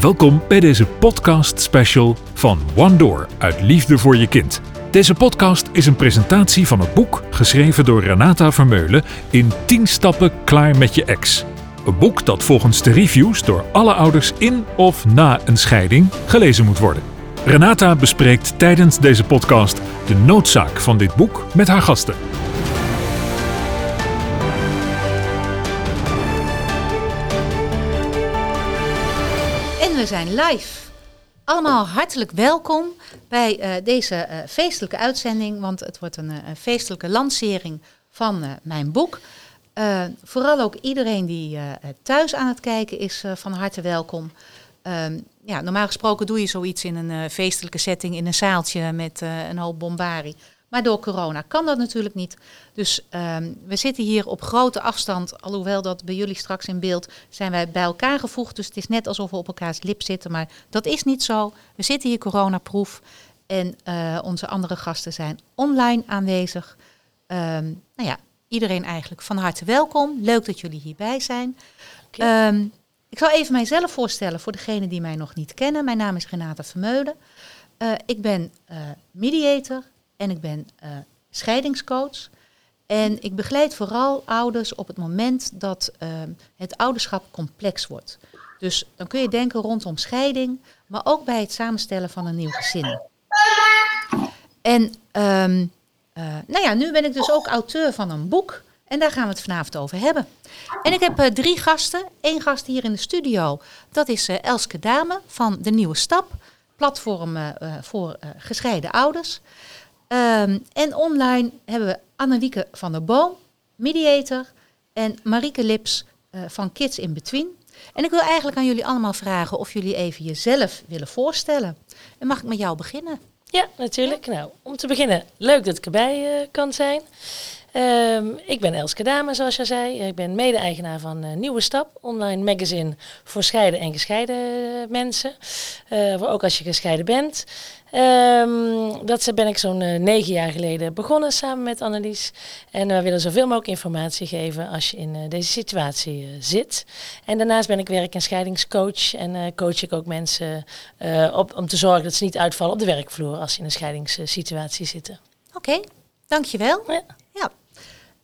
Welkom bij deze podcast special van One Door uit Liefde voor je kind. Deze podcast is een presentatie van het boek geschreven door Renata Vermeulen in 10 stappen klaar met je ex. Een boek dat volgens de reviews door alle ouders in of na een scheiding gelezen moet worden. Renata bespreekt tijdens deze podcast de noodzaak van dit boek met haar gasten. Zijn live. Allemaal hartelijk welkom bij eh, deze eh, feestelijke uitzending, want het wordt een, eh, feestelijke lancering van mijn boek. Vooral ook iedereen die thuis aan het kijken is van harte welkom. Ehm, ja, normaal gesproken doe je zoiets in een feestelijke setting, in een zaaltje met een hoop bombarie. Maar door corona kan dat natuurlijk niet. Dus ehm, we zitten hier op grote afstand, alhoewel dat bij jullie straks in beeld zijn wij bij elkaar gevoegd. Dus het is net alsof we op elkaars lip zitten, maar dat is niet zo. We zitten hier coronaproof en eh, onze andere gasten zijn online aanwezig. Ehm, nou ja, iedereen eigenlijk van harte welkom. Leuk dat jullie hierbij zijn. Ehm, ik zal even mijzelf voorstellen voor degenen die mij nog niet kennen. Mijn naam is Renata Vermeulen. Eh, ik ben eh, mediator en ik ben eh, scheidingscoach. En ik begeleid vooral ouders op het moment dat ehm, het ouderschap complex wordt. Dus dan kun je denken rondom scheiding, maar ook bij het samenstellen van een nieuw gezin. En ehm, eh, nou ja, nu ben ik dus ook auteur van een boek. En daar gaan we het vanavond over hebben. En ik heb eh, drie gasten. Eén gast hier in de studio. Dat is Elske Dame van De Nieuwe Stap. Platform voor gescheiden ouders. Ehm, en online hebben we Annewieke van der Boom, mediator. En Marieke Lips eh, van Kids in Between. En ik wil eigenlijk aan jullie allemaal vragen of jullie even jezelf willen voorstellen. En mag ik met jou beginnen? Ja, natuurlijk. Nou, om te beginnen, leuk dat ik erbij eh, kan zijn. Ehm, ik ben Elske Dame, zoals je zei. Ik ben mede-eigenaar van eh, Nieuwe Stap, online magazine voor scheiden en gescheiden eh, mensen. Voor ook als je gescheiden bent. Ehm, dat ben ik zo'n negen jaar geleden begonnen samen met Annelies. En we willen zoveel mogelijk informatie geven als je in deze situatie zit. En daarnaast ben ik werk- en scheidingscoach. En coach ik ook mensen op, om te zorgen dat ze niet uitvallen op de werkvloer als ze in een scheidingssituatie zitten. Oké, dankjewel. Ja.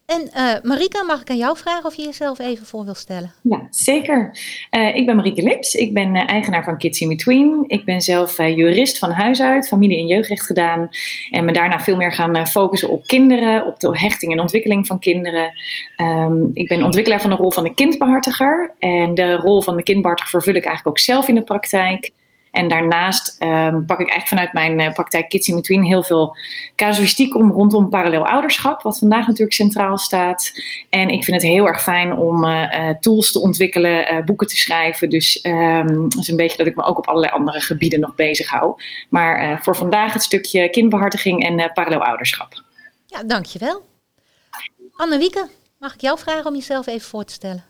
En eh Marika, mag ik aan jou vragen of je jezelf even voor wil stellen? Ja, zeker. Eh, ik ben Marieke Lips. Ik ben eh, eigenaar van Kids in Between. Ik ben zelf jurist van huis uit, familie- en jeugdrecht gedaan. En me daarna veel meer gaan focussen op kinderen, op de hechting en ontwikkeling van kinderen. Ehm, ik ben ontwikkelaar van de rol van de kindbehartiger. En de rol van de kindbehartiger vervul ik eigenlijk ook zelf in de praktijk. En daarnaast ehm, pak ik eigenlijk vanuit mijn eh, praktijk Kids in Between heel veel casuïstiek om rondom parallel ouderschap, wat vandaag natuurlijk centraal staat. En ik vind het heel erg fijn om eh, eh, tools te ontwikkelen, eh, boeken te schrijven. Dus ehm, dat is een beetje dat ik me ook op allerlei andere gebieden nog bezig hou. Maar eh, voor vandaag het stukje kindbehartiging en eh, parallel ouderschap. Ja, dankjewel. Annewieke, mag ik jou vragen om jezelf even voor te stellen?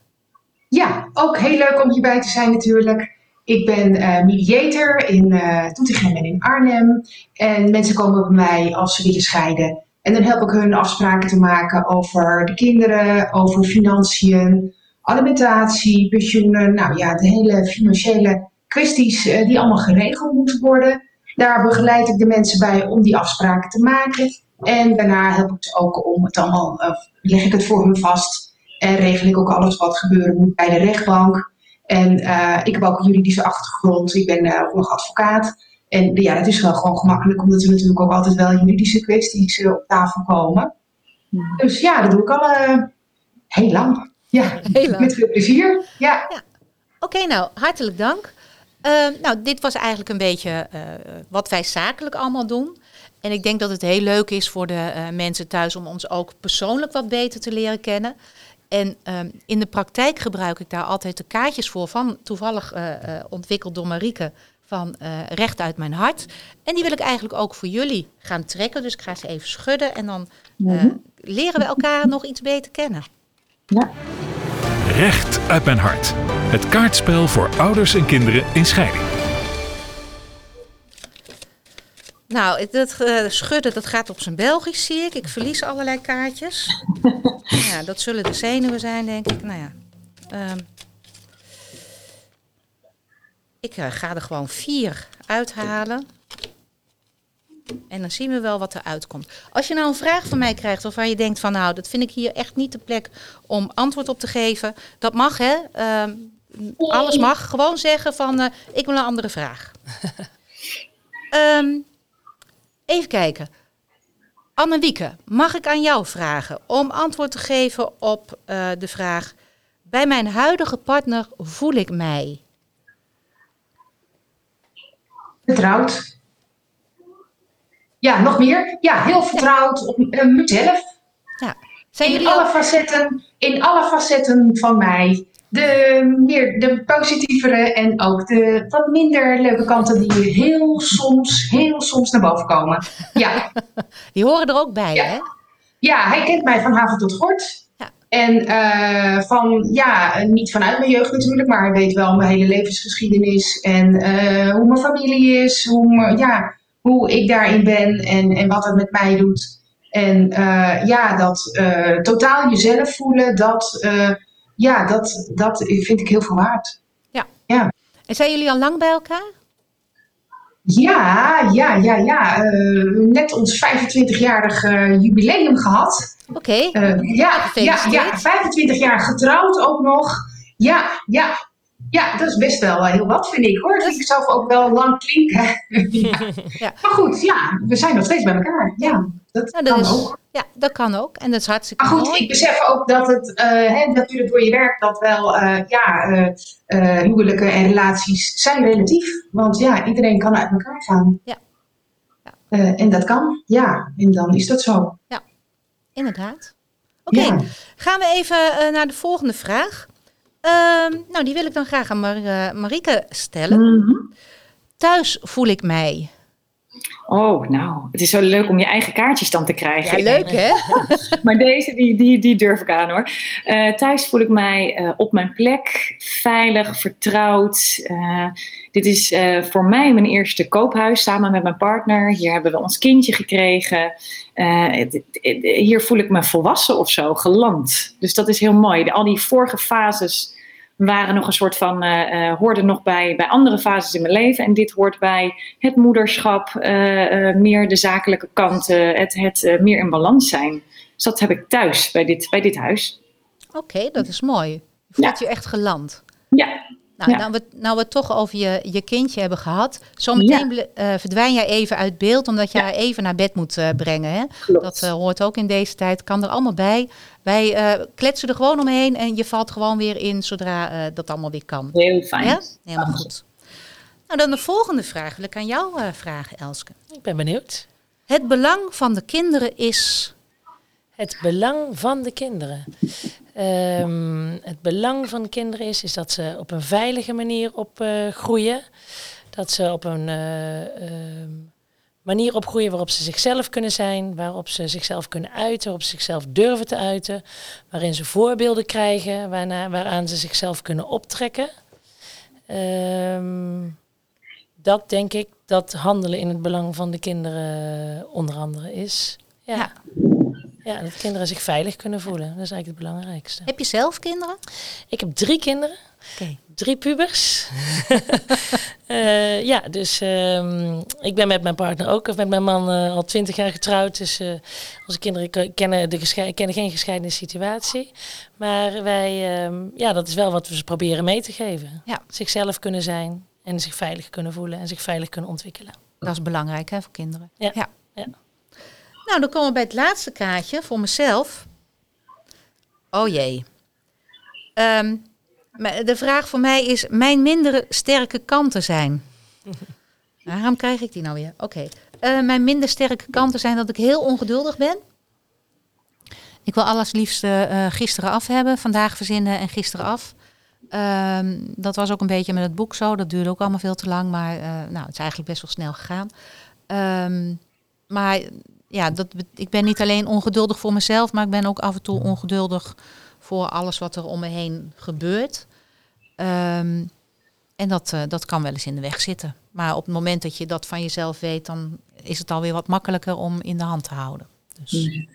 Ja, ook heel leuk om hierbij te zijn natuurlijk. Ik ben eh, mediator in Doetinchem en in Arnhem. En mensen komen bij mij als ze willen scheiden. En dan help ik hun afspraken te maken over de kinderen, over financiën, alimentatie, pensioenen. Nou ja, de hele financiële kwesties eh, die allemaal geregeld moeten worden. Daar begeleid ik de mensen bij om die afspraken te maken. En daarna help ik ze ook om het allemaal, leg ik het voor hun vast. En regel ik ook alles wat gebeuren moet bij de rechtbank. En eh, ik heb ook een juridische achtergrond. Ik ben eh, ook nog advocaat. En ja, dat is wel gewoon gemakkelijk, omdat er natuurlijk ook altijd wel juridische kwesties eh, op tafel komen. Dus ja, dat doe ik al eh, heel lang. Ja, Heel lang. met veel plezier. Ja. Oké, nou, hartelijk dank. Ehm, nou, dit was eigenlijk een beetje eh, wat wij zakelijk allemaal doen. En ik denk dat het heel leuk is voor de eh, mensen thuis om ons ook persoonlijk wat beter te leren kennen. En ehm, in de praktijk gebruik ik daar altijd de kaartjes voor, van toevallig eh, eh, ontwikkeld door Marieke van eh, Recht uit mijn hart. En die wil ik eigenlijk ook voor jullie gaan trekken. Dus ik ga ze even schudden en dan eh, leren we elkaar nog iets beter kennen. Ja. Recht uit mijn hart. Het kaartspel voor ouders en kinderen in scheiding. Nou, dat eh, schudden dat gaat op zijn Belgisch, zie ik. Ik verlies allerlei kaartjes. ja, dat zullen de zenuwen zijn, denk ik. Nou ja. ehm. Ik eh, ga er gewoon vier uithalen. En dan zien we wel wat er uitkomt. Als je nou een vraag van mij krijgt waarvan je denkt van nou, dat vind ik hier echt niet de plek om antwoord op te geven. Dat mag hè. Ehm, alles mag. Gewoon zeggen van eh, ik wil een andere vraag. Ehm, even kijken. Anne-Wieke, mag ik aan jou vragen om antwoord te geven op eh, de vraag... Bij mijn huidige partner voel ik mij... Vertrouwd. Ja, nog meer. Ja, heel vertrouwd op uh, mezelf. Ja. Zijn In jullie alle, al... facetten, in alle facetten van mij. De, meer, de positievere en ook de wat minder leuke kanten die heel soms, heel soms naar boven komen. Ja, Die horen er ook bij, Ja. hè? ja hij kent mij van haven tot gort. Ja. En eh, van, ja, niet vanuit mijn jeugd natuurlijk, maar hij weet wel mijn hele levensgeschiedenis en eh, hoe mijn familie is, hoe, ja, hoe ik daarin ben en, en wat het met mij doet. En eh, ja, dat totaal jezelf voelen, dat, ja, dat, dat vind ik heel veel waard. En zijn jullie al lang bij elkaar? Ja, ja, ja, ja. eh, net ons 25-jarig eh, jubileum gehad. Oké. Eh, ja, ja, ja, 25 jaar getrouwd ook nog. Ja, ja. Ja, dat is best wel eh, heel wat, vind ik hoor. Dat vind ik zelf ook wel lang klinken. ja. Ja. Maar goed, ja, we zijn nog steeds bij elkaar. Ja, dat Nou, dat, kan is, ook. ja, dat kan ook. En dat is hartstikke Maar goed, mooi. ik besef ook dat het eh, hè, natuurlijk door je werk dat wel, eh, ja, eh, eh, huwelijken en relaties zijn relatief. Want ja, iedereen kan uit elkaar gaan. Ja. Ja. Eh, en dat kan, ja. En dan is dat zo. Inderdaad. Oké, Ja. gaan we even naar de volgende vraag. Ehm, nou, die wil ik dan graag aan Mar eh, Marieke stellen. Mhm. Thuis voel ik mij. Oh, nou, het is zo leuk om je eigen kaartjes dan te krijgen. Ja, leuk hè? Maar deze, die, die, die durf ik aan hoor. Eh, thuis voel ik mij eh, op mijn plek, veilig, vertrouwd. Eh, dit is voor mij mijn eerste koophuis samen met mijn partner. Hier hebben we ons kindje gekregen. Hier voel ik me volwassen of zo, geland. Dus dat is heel mooi. Al die vorige fases waren nog een soort van, eh, hoorden nog bij, bij andere fases in mijn leven. En dit hoort bij het moederschap, eh, meer de zakelijke kanten, het, het meer in balans zijn. Dus dat heb ik thuis bij dit, bij dit huis. Oké, dat is mooi. Je voelt je echt geland. Ja, Nou, Ja. nou, we, nou we het toch over je, je kindje hebben gehad. Zometeen eh, verdwijn jij even uit beeld, omdat je Ja. haar even naar bed moet brengen. Hè? Dat hoort ook in deze tijd, kan er allemaal bij. Wij eh, kletsen er gewoon omheen en je valt gewoon weer in zodra eh, dat allemaal weer kan. Heel fijn. Ja? Helemaal goed. Nou, dan de volgende vraag wil ik aan jou eh, vragen, Elske. Ik ben benieuwd. Het belang van de kinderen is... Het belang van de kinderen. Ehm, het belang van kinderen is, is dat ze op een veilige manier opgroeien. dat ze op een eh, ehm, manier opgroeien waarop ze zichzelf kunnen zijn. Waarop ze zichzelf kunnen uiten, waarop ze zichzelf durven te uiten. Waarin ze voorbeelden krijgen waaraan ze zichzelf kunnen optrekken. Ehm, dat denk ik dat handelen in het belang van de kinderen onder andere is. Ja. Ja. dat kinderen zich veilig kunnen voelen. Dat is eigenlijk het belangrijkste. Heb je zelf kinderen? Ik heb drie kinderen, drie pubers. Eh, ja, dus ehm, ik ben met mijn partner ook, of met mijn man eh, al twintig jaar getrouwd. Dus eh, onze kinderen ke- kennen, de kennen geen gescheiden situatie. Maar wij, ehm, ja, dat is wel wat we ze proberen mee te geven. Ja. Zichzelf kunnen zijn en zich veilig kunnen voelen en zich veilig kunnen ontwikkelen. Dat is belangrijk hè, voor kinderen. Ja. ja. Nou, dan komen we bij het laatste kaartje voor mezelf. Oh jee. Ehm, de vraag voor mij is: mijn mindere sterke kanten zijn. Waarom krijg ik die nou weer? Oké. Eh, mijn minder sterke kanten zijn dat ik heel ongeduldig ben. Ik wil alles liefst eh, eh, gisteren af hebben, vandaag verzinnen en gisteren af. Ehm, dat was ook een beetje met het boek zo. Dat duurde ook allemaal veel te lang, maar nou, het is eigenlijk best wel snel gegaan. Ehm, maar ja, dat, ik ben niet alleen ongeduldig voor mezelf, maar ik ben ook af en toe ongeduldig voor alles wat er om me heen gebeurt. Ehm, en dat, eh, dat kan wel eens in de weg zitten. Maar op het moment dat je dat van jezelf weet, dan is het alweer wat makkelijker om in de hand te houden. Dus.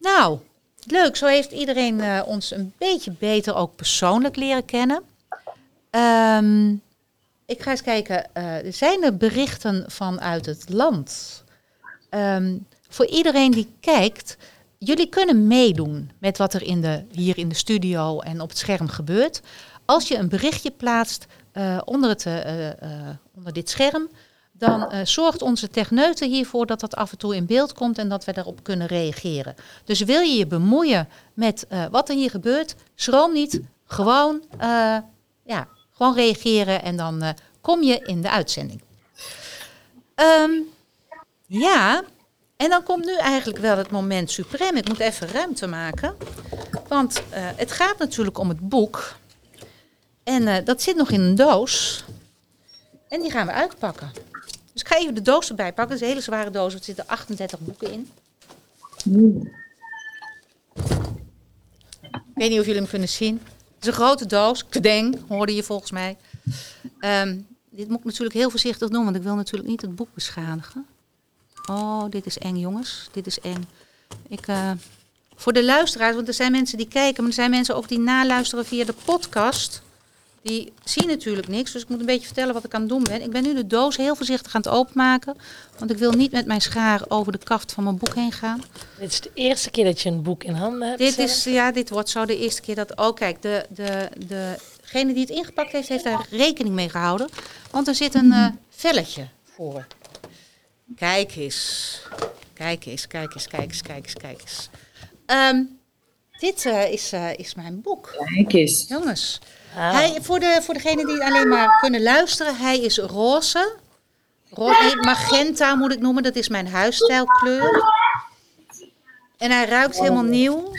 Nou, leuk. Zo heeft iedereen eh, ons een beetje beter ook persoonlijk leren kennen. Ehm, ik ga eens kijken, uh, zijn er berichten vanuit het land? Um, voor iedereen die kijkt, jullie kunnen meedoen met wat er in de, hier in de studio en op het scherm gebeurt. Als je een berichtje plaatst uh, onder, het, uh, onder dit scherm, dan zorgt onze techneuten hiervoor dat dat af en toe in beeld komt en dat we daarop kunnen reageren. Dus wil je je bemoeien met wat er hier gebeurt, schroom niet, gewoon, ja, gewoon reageren en dan kom je in de uitzending. Um, ja, en dan komt nu eigenlijk wel het moment suprem. Ik moet even ruimte maken. Want uh, het gaat natuurlijk om het boek. En uh, dat zit nog in een doos. En die gaan we uitpakken. Dus ik ga even de doos erbij pakken. Het is een hele zware doos. Er zitten 38 boeken in. Ik weet niet of jullie hem kunnen zien. Het is een grote doos. Kdeng, hoorde je volgens mij. Um, dit moet ik natuurlijk heel voorzichtig doen, want ik wil natuurlijk niet het boek beschadigen. Oh, dit is eng, jongens. Dit is eng. Ik, uh, voor de luisteraars, want er zijn mensen die kijken, maar er zijn mensen ook die naluisteren via de podcast. Die zien natuurlijk niks, dus ik moet een beetje vertellen wat ik aan het doen ben. Ik ben nu de doos heel voorzichtig aan het openmaken, want ik wil niet met mijn schaar over de kaft van mijn boek heen gaan. Dit is de eerste keer dat je een boek in handen hebt. Dit is, ja, dit wordt zo de eerste keer dat. Oh, kijk, de, de, degene die het ingepakt heeft, heeft daar rekening mee gehouden. Want er zit een uh, velletje voor. Kijk eens. Kijk eens, kijk eens, kijk eens, kijk eens, kijk eens. Um, dit uh, is, uh, is mijn boek. Kijk eens. Jongens. Ah. Hij, voor, de, voor degenen die alleen maar kunnen luisteren, hij is roze. roze magenta moet ik noemen, dat is mijn huisstijlkleur. En hij ruikt helemaal nieuw.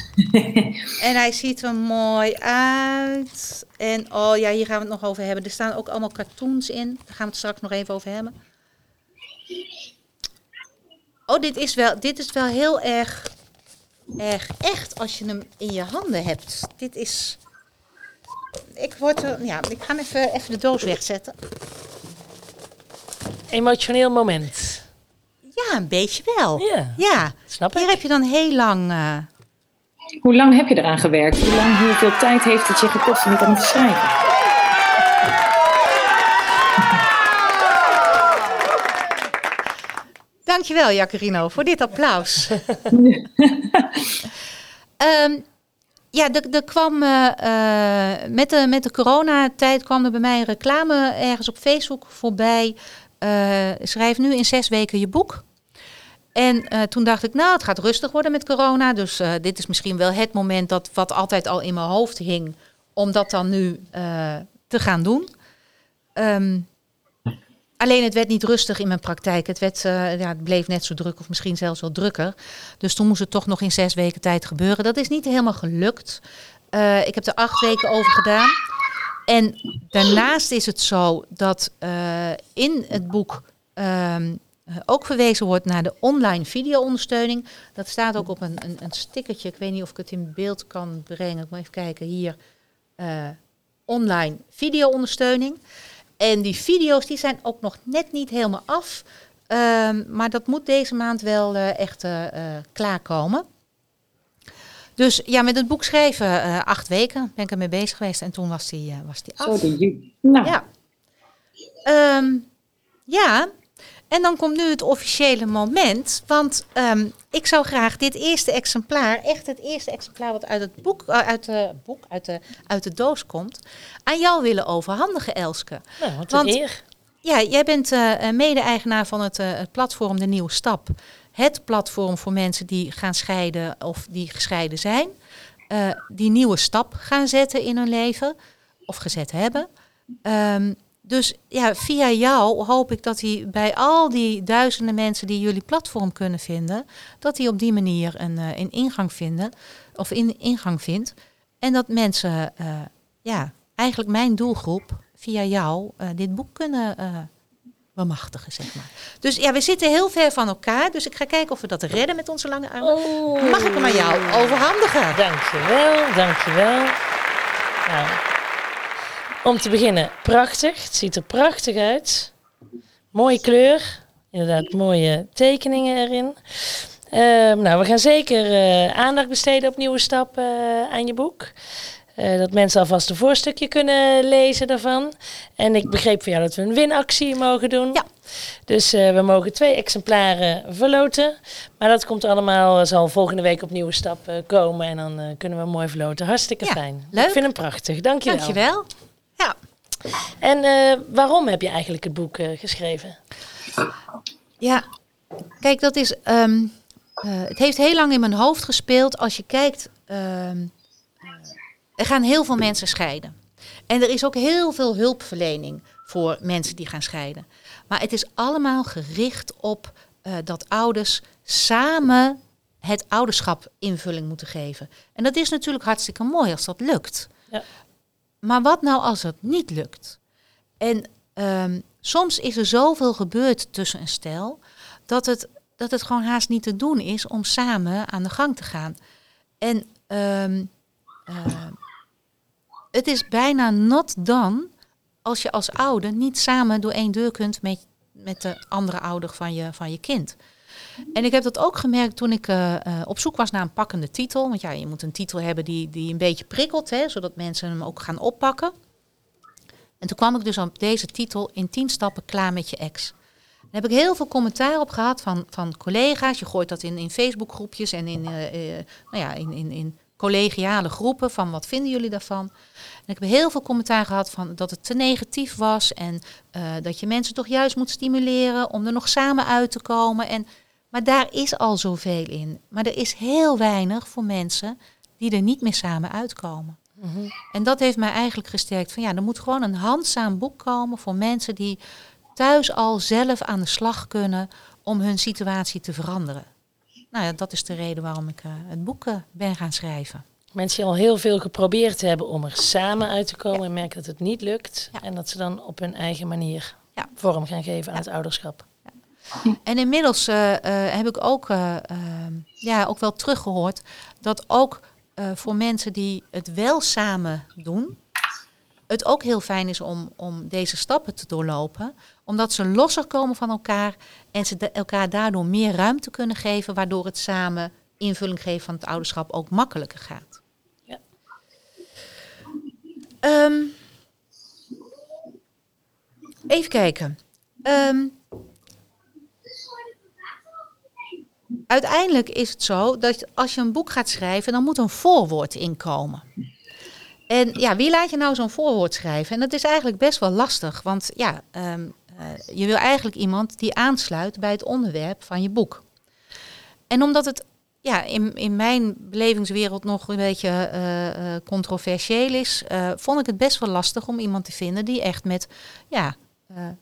en hij ziet er mooi uit. En oh ja, hier gaan we het nog over hebben. Er staan ook allemaal cartoons in. Daar gaan we het straks nog even over hebben. Oh, dit is wel, dit is wel heel erg, erg echt als je hem in je handen hebt. Dit is. Ik word er, ja, ik ga even, even de doos wegzetten. Emotioneel moment. Ja, een beetje wel. Ja, ja. snap ik. Hier heb je dan heel lang. Uh... Hoe lang heb je eraan gewerkt? Hoe lang, hoeveel tijd heeft het je gekost om het aan te schrijven? Dankjewel, Jacarino, voor dit applaus. um, ja, er, kwam uh, met, de, met de coronatijd kwam er bij mij een reclame ergens op Facebook voorbij. Uh, schrijf nu in zes weken je boek. En uh, toen dacht ik, nou, het gaat rustig worden met corona. Dus dit is misschien wel het moment dat wat altijd al in mijn hoofd hing, om dat dan nu te gaan doen. Um, Alleen het werd niet rustig in mijn praktijk. Het, werd, uh, ja, het bleef net zo druk of misschien zelfs wel drukker. Dus toen moest het toch nog in zes weken tijd gebeuren. Dat is niet helemaal gelukt. Uh, ik heb er acht weken over gedaan. En daarnaast is het zo dat uh, in het boek um, ook verwezen wordt naar de online video-ondersteuning. Dat staat ook op een, een, een, stickertje. Ik weet niet of ik het in beeld kan brengen. Ik moet even kijken hier. online video-ondersteuning. En die video's die zijn ook nog net niet helemaal af. Um, maar dat moet deze maand wel uh, echt uh, klaarkomen. Dus ja, met het boek schrijven acht weken ben ik ermee bezig geweest. En toen was die, was die af. Zo, die, nou. Ja. Um, ja, en dan komt nu het officiële moment. Want um, ik zou graag dit eerste exemplaar, echt het eerste exemplaar wat uit het boek, uh, uit de boek, uit de, uit de doos komt, aan jou willen overhandigen, Elske. Nou, wat want, eer. Ja, jij bent uh, mede-eigenaar van het, uh, het platform De Nieuwe Stap. Het platform voor mensen die gaan scheiden of die gescheiden zijn. die nieuwe stap gaan zetten in hun leven of gezet hebben. Um, dus ja, via jou hoop ik dat hij bij al die duizenden mensen die jullie platform kunnen vinden, dat hij op die manier een, een ingang vinden of in ingang vindt. En dat mensen, uh, ja, eigenlijk mijn doelgroep via jou uh, dit boek kunnen bemachtigen, zeg maar. Dus ja, we zitten heel ver van elkaar, dus ik ga kijken of we dat redden met onze lange armen. Oh. Mag ik hem aan jou overhandigen? Dankjewel, dankjewel. Nou, om te beginnen, prachtig. Het ziet er prachtig uit. Mooie kleur. Inderdaad, mooie tekeningen erin. Uh, nou, we gaan zeker uh, aandacht besteden op nieuwe stappen uh, aan je boek. Eh, dat mensen alvast een voorstukje kunnen lezen daarvan. En ik begreep van jou dat we een winactie mogen doen. Ja. Dus eh, we mogen twee exemplaren verloten. Maar dat komt allemaal, eh, zal volgende week op nieuwe stap eh, komen. En dan eh, kunnen we mooi verloten. Hartstikke Ja, fijn. leuk. Ik vind hem prachtig. Dankjewel. Dankjewel. Ja. En eh, waarom heb je eigenlijk het boek eh, geschreven? Ja, kijk, dat is. ehm, eh, het heeft heel lang in mijn hoofd gespeeld. Als je kijkt, ehm, eh, er gaan heel veel mensen scheiden. En er is ook heel veel hulpverlening voor mensen die gaan scheiden. Maar het is allemaal gericht op dat ouders samen het ouderschap invulling moeten geven. En dat is natuurlijk hartstikke mooi als dat lukt. Ja. Maar wat nou als het niet lukt? En ehm, soms is er zoveel gebeurd tussen een stel dat het, dat het gewoon haast niet te doen is om samen aan de gang te gaan. En ehm, ehm, het is bijna not done als je als ouder niet samen door één deur kunt met, met de andere ouder van je, van je kind. En ik heb dat ook gemerkt toen ik eh, eh, op zoek was naar een pakkende titel. Want ja, je moet een titel hebben die, die een beetje prikkelt, hè, zodat mensen hem ook gaan oppakken. En toen kwam ik dus op deze titel in 10 stappen klaar met je ex. Daar heb ik heel veel commentaar op gehad van, van collega's. Je gooit dat in, in Facebookgroepjes en in, eh, nou ja, in, in, in collegiale groepen van wat vinden jullie daarvan. En ik heb heel veel commentaar gehad van dat het te negatief was en dat je mensen toch juist moet stimuleren om er nog samen uit te komen. En, maar daar is al zoveel in. Maar er is heel weinig voor mensen die er niet meer samen uitkomen. En dat heeft mij eigenlijk gesterkt van ja, er moet gewoon een handzaam boek komen voor mensen die thuis al zelf aan de slag kunnen om hun situatie te veranderen. Nou ja, dat is de reden waarom ik eh, het boek eh, ben gaan schrijven. Mensen die al heel veel geprobeerd hebben om er samen uit te komen en merken dat het niet lukt. Ja. En dat ze dan op hun eigen manier Ja. vorm gaan geven aan het ouderschap. En inmiddels eh, eh, heb ik ook, eh, ehm, ja, ook wel teruggehoord dat ook voor mensen die het wel samen doen, het ook heel fijn is om, om deze stappen te doorlopen. Omdat ze losser komen van elkaar en ze elkaar daardoor meer ruimte kunnen geven, waardoor het samen invulling geven van het ouderschap ook makkelijker gaat. Ja. Ehm, even kijken. Ehm, uiteindelijk is het zo dat als je een boek gaat schrijven, dan moet een voorwoord inkomen. En ja, wie laat je nou zo'n voorwoord schrijven? En dat is eigenlijk best wel lastig, want ja, ehm, eh, je wil eigenlijk iemand die aansluit bij het onderwerp van je boek. En omdat het ja, in, in mijn belevingswereld nog een beetje eh, eh, controversieel is, vond ik het best wel lastig om iemand te vinden die echt met, ja,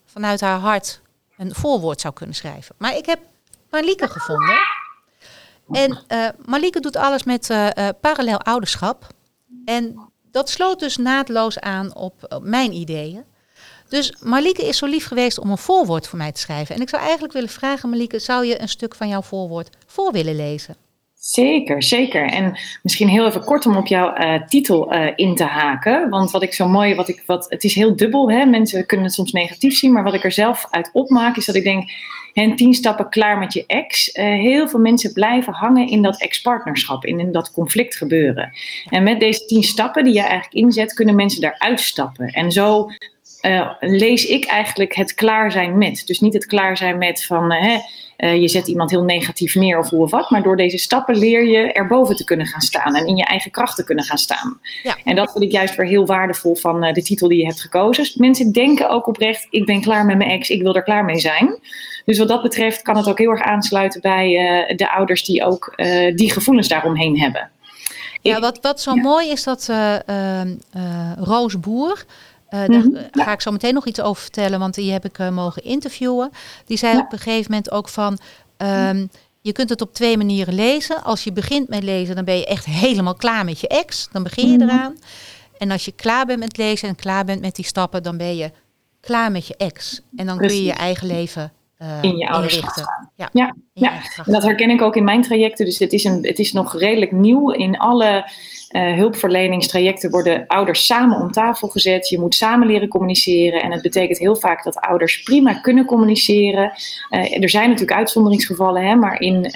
vanuit haar hart een voorwoord zou kunnen schrijven. Maar ik heb Marlieke gevonden. En Marlieke doet alles met eh, parallel ouderschap. En dat sloot dus naadloos aan op, op mijn ideeën. Dus Marlieke is zo lief geweest om een voorwoord voor mij te schrijven. En ik zou eigenlijk willen vragen, Marlieke, zou je een stuk van jouw voorwoord voor willen lezen? Zeker, zeker. En misschien heel even kort om op jouw eh, titel eh, in te haken. Want wat ik zo mooi, wat ik, wat, het is heel dubbel. Hè? Mensen kunnen het soms negatief zien. Maar wat ik er zelf uit opmaak, is dat ik denk: hen tien stappen klaar met je ex. Eh, heel veel mensen blijven hangen in dat ex-partnerschap, in, in dat conflict gebeuren. En met deze tien stappen die je eigenlijk inzet, kunnen mensen daaruit stappen. En zo lees ik eigenlijk het klaar zijn met. Dus niet het klaar zijn met van eh, je zet iemand heel negatief neer of hoe of wat. Maar door deze stappen leer je erboven te kunnen gaan staan en in je eigen kracht te kunnen gaan staan. Ja. En dat vind ik juist weer heel waardevol van eh, de titel die je hebt gekozen. Mensen denken ook oprecht, ik ben klaar met mijn ex, ik wil er klaar mee zijn. Dus wat dat betreft kan het ook heel erg aansluiten bij eh, de ouders die ook die gevoelens daaromheen hebben. Ja, wat, wat zo ja. mooi is dat Roos Boer, eh, Mhm, daar eh, ga ik zo meteen nog iets over vertellen, want die heb ik eh, mogen interviewen. Die zei Ja. op een gegeven moment ook van, ehm, je kunt het op twee manieren lezen. Als je begint met lezen, dan ben je echt helemaal klaar met je ex. Dan begin je Mhm. eraan. En als je klaar bent met lezen en klaar bent met die stappen, dan ben je klaar met je ex. En dan kun je je eigen leven eh, In je ouderschap. Ja, Ja. En dat herken ik ook in mijn trajecten. Dus het is, een, het is nog redelijk nieuw. In alle eh, hulpverleningstrajecten worden ouders samen om tafel gezet. Je moet samen leren communiceren. En het betekent heel vaak dat ouders prima kunnen communiceren. Eh, er zijn natuurlijk uitzonderingsgevallen, hè, maar in.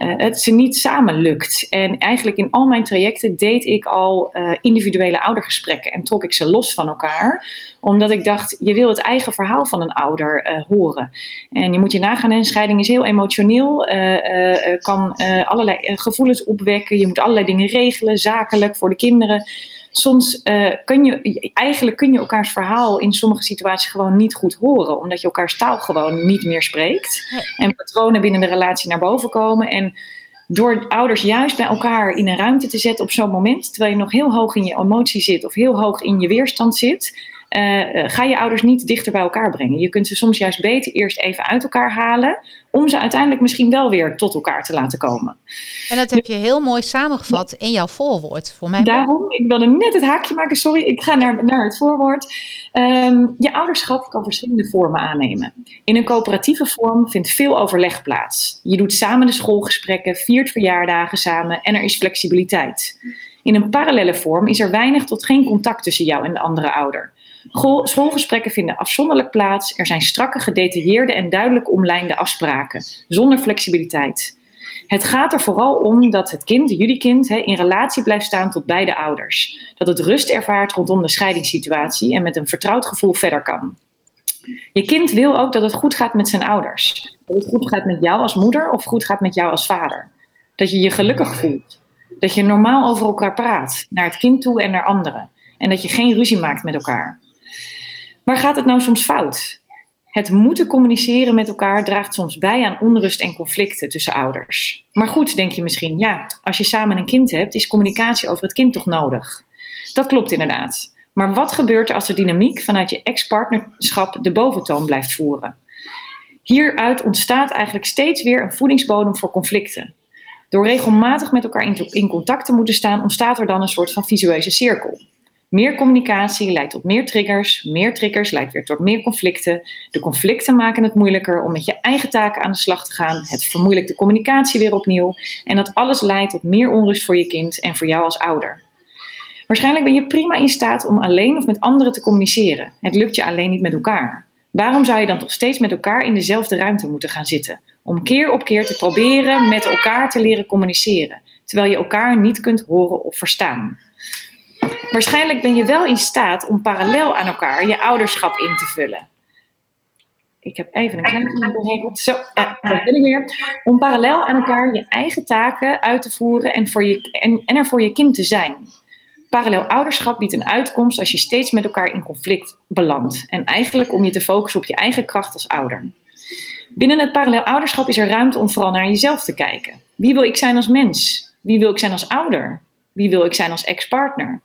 Eh, het ze niet samen lukt. En eigenlijk in al mijn trajecten deed ik al uh, individuele oudergesprekken en trok ik ze los van elkaar. Omdat ik dacht, je wil het eigen verhaal van een ouder uh, horen. En je moet je nagaan, een scheiding is heel emotioneel, kan allerlei gevoelens opwekken. Je moet allerlei dingen regelen, zakelijk voor de kinderen soms uh, kun je, eigenlijk kun je elkaars verhaal in sommige situaties gewoon niet goed horen, omdat je elkaars taal gewoon niet meer spreekt. En patronen binnen de relatie naar boven komen. En door ouders juist bij elkaar in een ruimte te zetten op zo'n moment, terwijl je nog heel hoog in je emotie zit of heel hoog in je weerstand zit, uh, ga je ouders niet dichter bij elkaar brengen. Je kunt ze soms juist beter eerst even uit elkaar halen, om ze uiteindelijk misschien wel weer tot elkaar te laten komen. En dat heb je heel mooi samengevat in jouw voorwoord voor mij. Daarom, ik wilde net het haakje maken, sorry, ik ga naar, naar het voorwoord. Um, je ouderschap kan verschillende vormen aannemen. In een coöperatieve vorm vindt veel overleg plaats. Je doet samen de schoolgesprekken, viert verjaardagen samen en er is flexibiliteit. In een parallele vorm is er weinig tot geen contact tussen jou en de andere ouder. Schoolgesprekken vinden afzonderlijk plaats. Er zijn strakke, gedetailleerde en duidelijk omlijnde afspraken, zonder flexibiliteit. Het gaat er vooral om dat het kind, jullie kind, in relatie blijft staan tot beide ouders. Dat het rust ervaart rondom de scheidingssituatie en met een vertrouwd gevoel verder kan. Je kind wil ook dat het goed gaat met zijn ouders. Dat het goed gaat met jou als moeder of goed gaat met jou als vader. Dat je je gelukkig voelt. Dat je normaal over elkaar praat, naar het kind toe en naar anderen. En dat je geen ruzie maakt met elkaar. Waar gaat het nou soms fout? Het moeten communiceren met elkaar draagt soms bij aan onrust en conflicten tussen ouders. Maar goed, denk je misschien, ja, als je samen een kind hebt, is communicatie over het kind toch nodig? Dat klopt inderdaad. Maar wat gebeurt er als de dynamiek vanuit je ex-partnerschap de boventoon blijft voeren? Hieruit ontstaat eigenlijk steeds weer een voedingsbodem voor conflicten. Door regelmatig met elkaar in, contact te moeten staan, ontstaat er dan een soort van visueuze cirkel. Meer communicatie leidt tot meer triggers. Meer triggers leidt weer tot meer conflicten. De conflicten maken het moeilijker om met je eigen taken aan de slag te gaan. Het vermoeilijkt de communicatie weer opnieuw. En dat alles leidt tot meer onrust voor je kind en voor jou als ouder. Waarschijnlijk ben je prima in staat om alleen of met anderen te communiceren. Het lukt je alleen niet met elkaar. Waarom zou je dan toch steeds met elkaar in dezelfde ruimte moeten gaan zitten? Om keer op keer te proberen met elkaar te leren communiceren, terwijl je elkaar niet kunt horen of verstaan. Waarschijnlijk ben je wel in staat om parallel aan elkaar je ouderschap in te vullen. Ik heb even een klein beetje Zo, ja, dat ben ik weer. Om parallel aan elkaar je eigen taken uit te voeren en, voor je, en, en er voor je kind te zijn. Parallel ouderschap biedt een uitkomst als je steeds met elkaar in conflict belandt. En eigenlijk om je te focussen op je eigen kracht als ouder. Binnen het parallel ouderschap is er ruimte om vooral naar jezelf te kijken. Wie wil ik zijn als mens? Wie wil ik zijn als ouder? Wie wil ik zijn als ex-partner?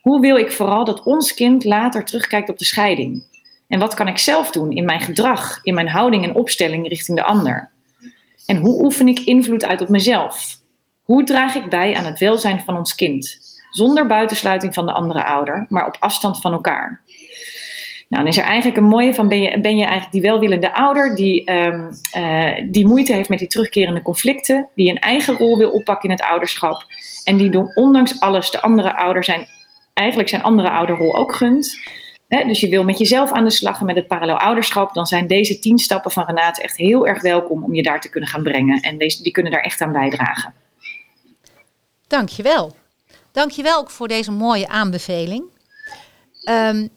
Hoe wil ik vooral dat ons kind later terugkijkt op de scheiding? En wat kan ik zelf doen in mijn gedrag, in mijn houding en opstelling richting de ander? En hoe oefen ik invloed uit op mezelf? Hoe draag ik bij aan het welzijn van ons kind? Zonder buitensluiting van de andere ouder, maar op afstand van elkaar. Nou, dan is er eigenlijk een mooie van, ben je, ben je eigenlijk die welwillende ouder die, um, uh, die moeite heeft met die terugkerende conflicten, die een eigen rol wil oppakken in het ouderschap en die ondanks alles de andere ouder zijn eigenlijk zijn andere ouderrol ook gunt. dus je wil met jezelf aan de slag en met het parallel ouderschap, dan zijn deze tien stappen van Renate echt heel erg welkom om je daar te kunnen gaan brengen. En deze, die kunnen daar echt aan bijdragen. Dankjewel. Dankjewel ook voor deze mooie aanbeveling. Um,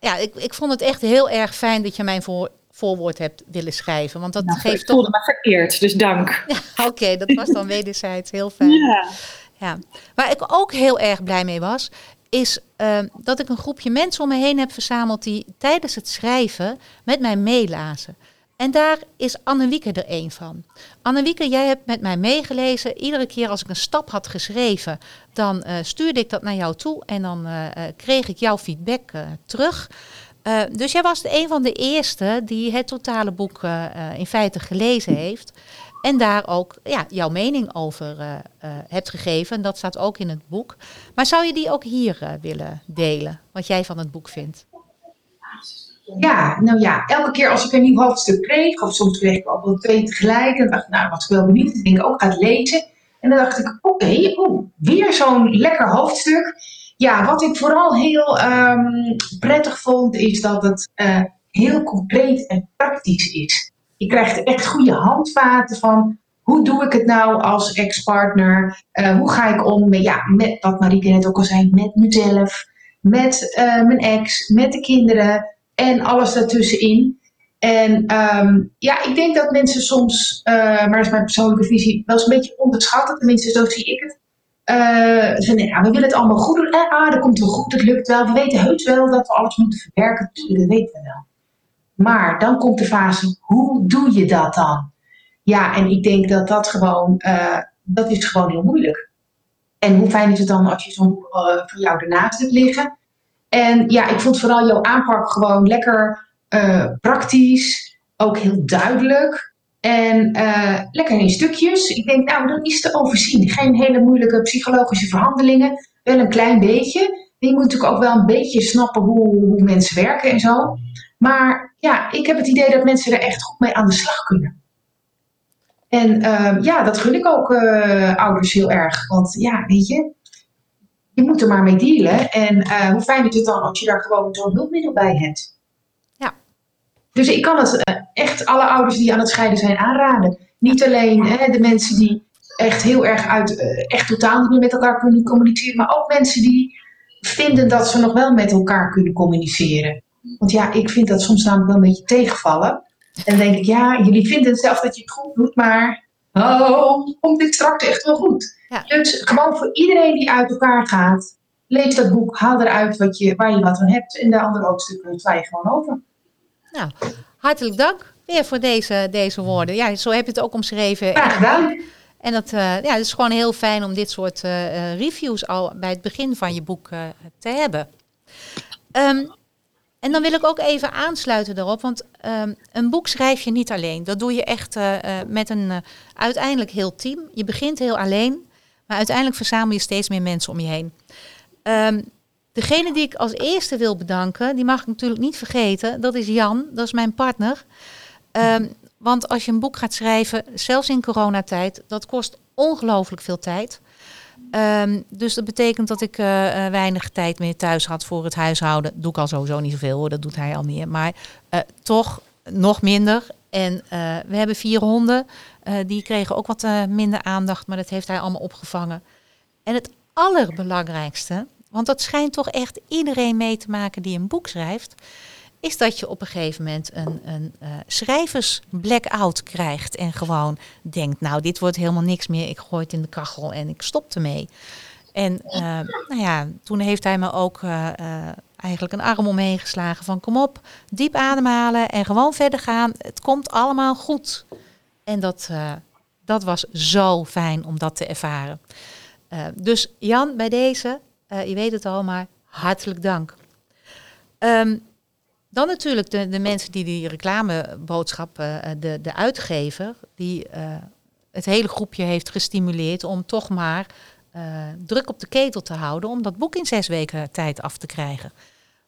ja, ik, ik vond het echt heel erg fijn dat je mijn voor, voorwoord hebt willen schrijven. Want dat nou, geeft ik voelde me vereerd, dus dank. Ja, Oké, dat was dan wederzijds heel fijn. Ja. Ja. Waar ik ook heel erg blij mee was, is uh, dat ik een groepje mensen om me heen heb verzameld die tijdens het schrijven met mij meelazen. En daar is Annewieke er een van. Annewieke, jij hebt met mij meegelezen. Iedere keer als ik een stap had geschreven, dan uh, stuurde ik dat naar jou toe en dan uh, kreeg ik jouw feedback terug. dus jij was een van de eerste die het totale boek in feite gelezen heeft. En daar ook ja, jouw mening over uh, hebt gegeven. En dat staat ook in het boek. Maar zou je die ook hier uh, willen delen? Wat jij van het boek vindt? Ja, nou ja, elke keer als ik een nieuw hoofdstuk kreeg, of soms kreeg ik ook wel twee tegelijk, dan dacht ik, nou, was ik wel benieuwd. Ik ook, ga het lezen. En dan dacht ik, oké, okay, weer zo'n lekker hoofdstuk. Ja, wat ik vooral heel um, prettig vond, is dat het heel concreet en praktisch is. Je krijgt echt goede handvaten van hoe doe ik het nou als ex-partner? Uh, hoe ga ik om met, ja, met wat Marieke net ook al zei, met mezelf, met uh, mijn ex, met de kinderen en alles daartussenin. En um, ja, ik denk dat mensen soms, uh, maar dat is mijn persoonlijke visie, wel eens een beetje onderschatten. Tenminste, zo zie ik het. Ze ja, we willen het allemaal goed doen. Eh, ah, dat komt wel goed, het lukt wel. We weten heus wel dat we alles moeten verwerken. Dat weten we wel. Maar dan komt de fase, hoe doe je dat dan? Ja, en ik denk dat dat gewoon, uh, dat is gewoon heel moeilijk. En hoe fijn is het dan als je zo'n uh, voor jou ernaast hebt liggen? En ja, ik vond vooral jouw aanpak gewoon lekker uh, praktisch, ook heel duidelijk. En lekker in stukjes. Ik denk, nou, dat is te overzien. Geen hele moeilijke psychologische verhandelingen. Wel een klein beetje. Je moet natuurlijk ook wel een beetje snappen hoe, hoe mensen werken en zo. Maar ja, ik heb het idee dat mensen er echt goed mee aan de slag kunnen. En uh, ja, dat gun ik ook uh, ouders heel erg. Want ja, weet je, je moet er maar mee dealen. En uh, hoe fijn is het dan als je daar gewoon zo'n hulpmiddel bij hebt. Ja. Dus ik kan het echt alle ouders die aan het scheiden zijn aanraden. Niet alleen hè, de mensen die echt heel erg uit, echt totaal niet meer met elkaar kunnen communiceren. Maar ook mensen die vinden dat ze nog wel met elkaar kunnen communiceren. Want ja, ik vind dat soms namelijk wel een beetje tegenvallen. En dan denk ik, ja, jullie vinden het zelf dat je het goed doet, maar oh, komt dit straks echt wel goed? Ja. Dus gewoon voor iedereen die uit elkaar gaat, lees dat boek, haal eruit wat je, waar je wat aan hebt en de andere hoofdstukken sla je gewoon over. Nou, hartelijk dank weer voor deze, deze woorden. Ja, zo heb je het ook omschreven. Graag gedaan. En dat, uh, ja, het is gewoon heel fijn om dit soort uh, reviews al bij het begin van je boek uh, te hebben. Um, en dan wil ik ook even aansluiten daarop, want um, een boek schrijf je niet alleen. Dat doe je echt uh, uh, met een uh, uiteindelijk heel team. Je begint heel alleen, maar uiteindelijk verzamel je steeds meer mensen om je heen. Um, degene die ik als eerste wil bedanken, die mag ik natuurlijk niet vergeten, dat is Jan, dat is mijn partner. Um, want als je een boek gaat schrijven, zelfs in coronatijd, dat kost ongelooflijk veel tijd. Um, dus dat betekent dat ik uh, uh, weinig tijd meer thuis had voor het huishouden. Doe ik al sowieso niet zoveel hoor, dat doet hij al meer. Maar uh, toch nog minder. En we hebben vier honden. die kregen ook wat minder aandacht, maar dat heeft hij allemaal opgevangen. En het allerbelangrijkste, want dat schijnt toch echt iedereen mee te maken die een boek schrijft is dat je op een gegeven moment een, een uh, schrijvers-blackout krijgt. En gewoon denkt, nou, dit wordt helemaal niks meer. Ik gooi het in de kachel en ik stop ermee. En uh, nou ja, toen heeft hij me ook uh, eigenlijk een arm omheen geslagen van kom op, diep ademhalen en gewoon verder gaan. Het komt allemaal goed. En dat, dat was zo fijn om dat te ervaren. dus Jan, bij deze, je weet het al, maar hartelijk dank. Um, dan natuurlijk de, de mensen die die reclameboodschap, uh, de, de uitgever, die uh, het hele groepje heeft gestimuleerd om toch maar druk op de ketel te houden om dat boek in zes weken tijd af te krijgen.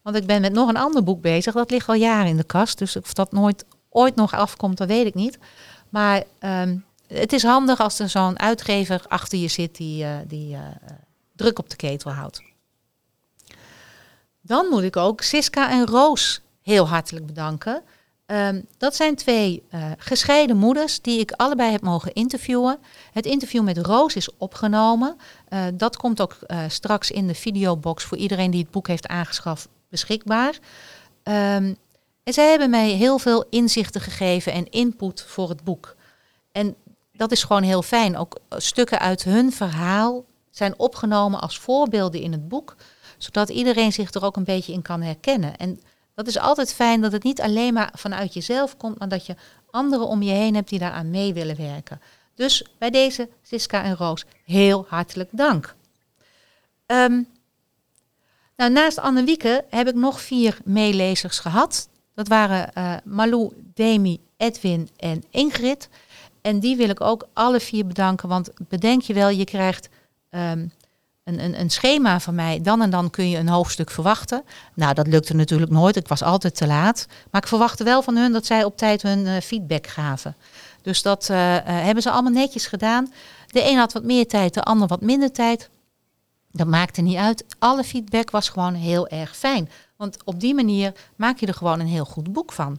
Want ik ben met nog een ander boek bezig, dat ligt al jaren in de kast. Dus of dat nooit ooit nog afkomt, dat weet ik niet. Maar um, het is handig als er zo'n uitgever achter je zit die, die druk op de ketel houdt. Dan moet ik ook Siska en Roos heel hartelijk bedanken. Um, dat zijn twee uh, gescheiden moeders die ik allebei heb mogen interviewen. Het interview met Roos is opgenomen. Uh, dat komt ook uh, straks in de videobox voor iedereen die het boek heeft aangeschaft beschikbaar. Um, en zij hebben mij heel veel inzichten gegeven en input voor het boek. En dat is gewoon heel fijn. Ook stukken uit hun verhaal zijn opgenomen als voorbeelden in het boek, zodat iedereen zich er ook een beetje in kan herkennen. En dat is altijd fijn dat het niet alleen maar vanuit jezelf komt, maar dat je anderen om je heen hebt die daaraan mee willen werken. Dus bij deze Siska en Roos heel hartelijk dank. Um, nou, naast Anne-Wieke heb ik nog vier meelezers gehad. Dat waren uh, Malou, Demi, Edwin en Ingrid. En die wil ik ook alle vier bedanken, want bedenk je wel, je krijgt um, een, een, een, schema van mij. Dan en dan kun je een hoofdstuk verwachten. Nou, dat lukte natuurlijk nooit. Ik was altijd te laat. Maar ik verwachtte wel van hun dat zij op tijd hun uh, feedback gaven. Dus dat uh, uh, hebben ze allemaal netjes gedaan. De een had wat meer tijd, de ander wat minder tijd. Dat maakte niet uit. Alle feedback was gewoon heel erg fijn. Want op die manier maak je er gewoon een heel goed boek van.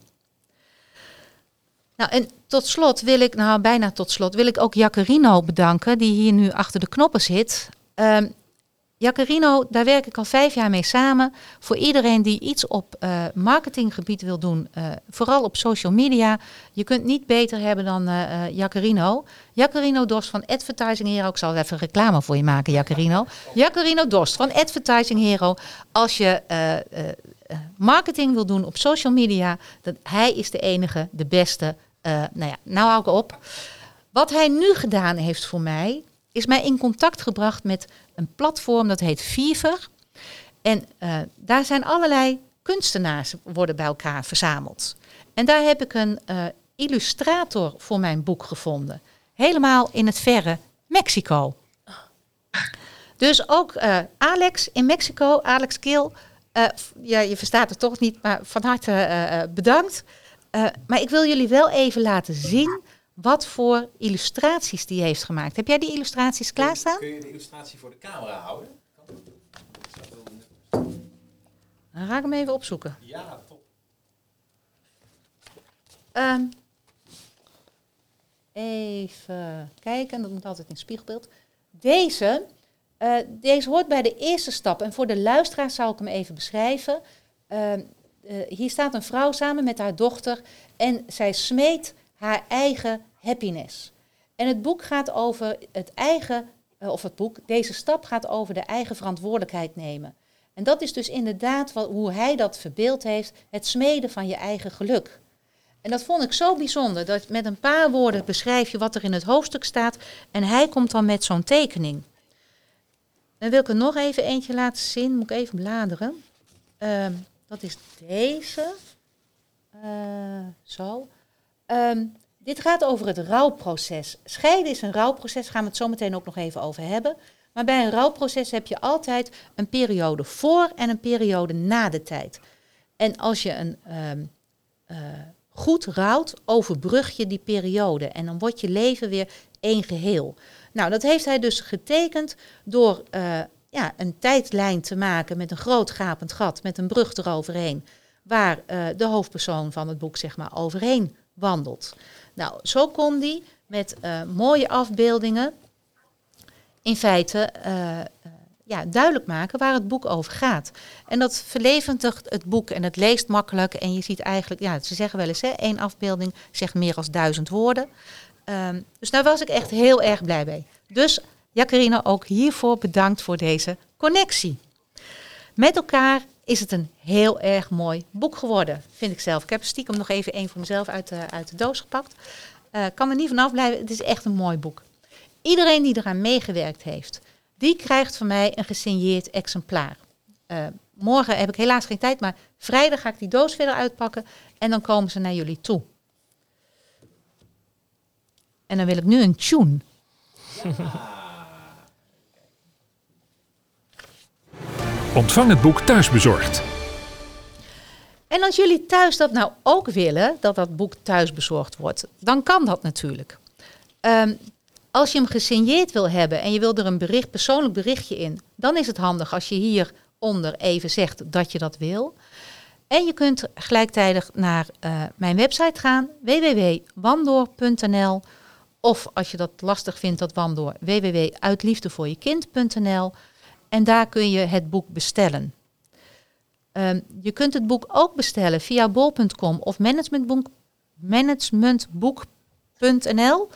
Nou, en tot slot wil ik, nou bijna tot slot, wil ik ook Jacarino bedanken, die hier nu achter de knoppen zit. Ehm Jacarino, daar werk ik al vijf jaar mee samen. Voor iedereen die iets op eh, marketinggebied wil doen, eh, vooral op social media. Je kunt niet beter hebben dan eh eh, Jacarino. Jacarino Dorst van Advertising Hero. Ik zal even reclame voor je maken, Jacarino. Jacarino Dorst van Advertising Hero. Als je marketing wil doen op social media, dan hij is de enige, de beste. Nou ja, nou hou ik op. Wat hij nu gedaan heeft voor mij, is mij in contact gebracht met een platform dat heet Fever. En eh, daar zijn allerlei kunstenaars worden bij elkaar verzameld. En daar heb ik een eh, illustrator voor mijn boek gevonden. Helemaal in het verre Mexico. Dus ook eh, Alex in Mexico, Alex f- ja, je verstaat het toch niet, maar van harte bedankt. Maar ik wil jullie wel even laten zien wat voor illustraties die heeft gemaakt. Heb jij die illustraties klaarstaan? Kun je de illustratie voor de camera houden? Dan ga ik hem even opzoeken. Ja, top. Ehm, even kijken, dat moet altijd in spiegelbeeld. Deze, eh, deze hoort bij de eerste stap. En voor de luisteraar zal ik hem even beschrijven. Ehm, eh, hier staat een vrouw samen met haar dochter en zij smeet haar eigen happiness. En het boek gaat over het eigen, eh, of het boek, deze stap gaat over de eigen verantwoordelijkheid nemen. En dat is dus inderdaad wat, hoe hij dat verbeeld heeft, het smeden van je eigen geluk. En dat vond ik zo bijzonder, dat met een paar woorden beschrijf je wat er in het hoofdstuk staat en hij komt dan met zo'n tekening. Dan wil ik er nog even eentje laten zien, moet ik even bladeren. Ehm, dat is deze. Eh, zo. Ehm, dit gaat over het rouwproces. Scheiden is een rouwproces, gaan we het zo meteen ook nog even over hebben. Maar bij een rouwproces heb je altijd een periode voor en een periode na de tijd. En als je een ehm, eh, goed rouwt, overbrug je die periode. En dan wordt je leven weer één geheel. Nou, dat heeft hij dus getekend door eh, ja, een tijdlijn te maken met een groot gapend gat, met een brug eroverheen, waar eh, de hoofdpersoon van het boek zeg maar overheen wandelt. Nou, zo kon die met eh, mooie afbeeldingen in feite eh, eh, ja, duidelijk maken waar het boek over gaat. En dat verlevendigt het boek en het leest makkelijk. En je ziet eigenlijk, ja, ze zeggen wel eens, hè, één afbeelding zegt meer dan duizend woorden. Ehm, dus daar was ik echt heel erg blij mee. Dus Jacarina, ook hiervoor bedankt voor deze connectie. Met elkaar is het een heel erg mooi boek geworden, vind ik zelf. Ik heb stiekem nog even één voor mezelf uit de, uit de doos gepakt. Eh, kan er niet vanaf blijven, het is echt een mooi boek. Iedereen die eraan meegewerkt heeft, die krijgt van mij een gesigneerd exemplaar. Eh, morgen heb ik helaas geen tijd, maar vrijdag ga ik die doos verder uitpakken en dan komen ze naar jullie toe. En dan wil ik nu een tune. Ontvang het boek thuisbezorgd. En als jullie thuis dat nou ook willen, dat dat boek thuis bezorgd wordt, dan kan dat natuurlijk. Ehm, als je hem gesigneerd wil hebben en je wil er een bericht, persoonlijk berichtje in, dan is het handig als je hieronder even zegt dat je dat wil. En je kunt gelijktijdig naar eh, mijn website gaan, www.wandoor.nl. Of als je dat lastig vindt, dat wandoor, www.uitliefdevoorjekind.nl. En daar kun je het boek bestellen. Ehm, je kunt het boek ook bestellen via bol.com of managementboek, managementboek.nl.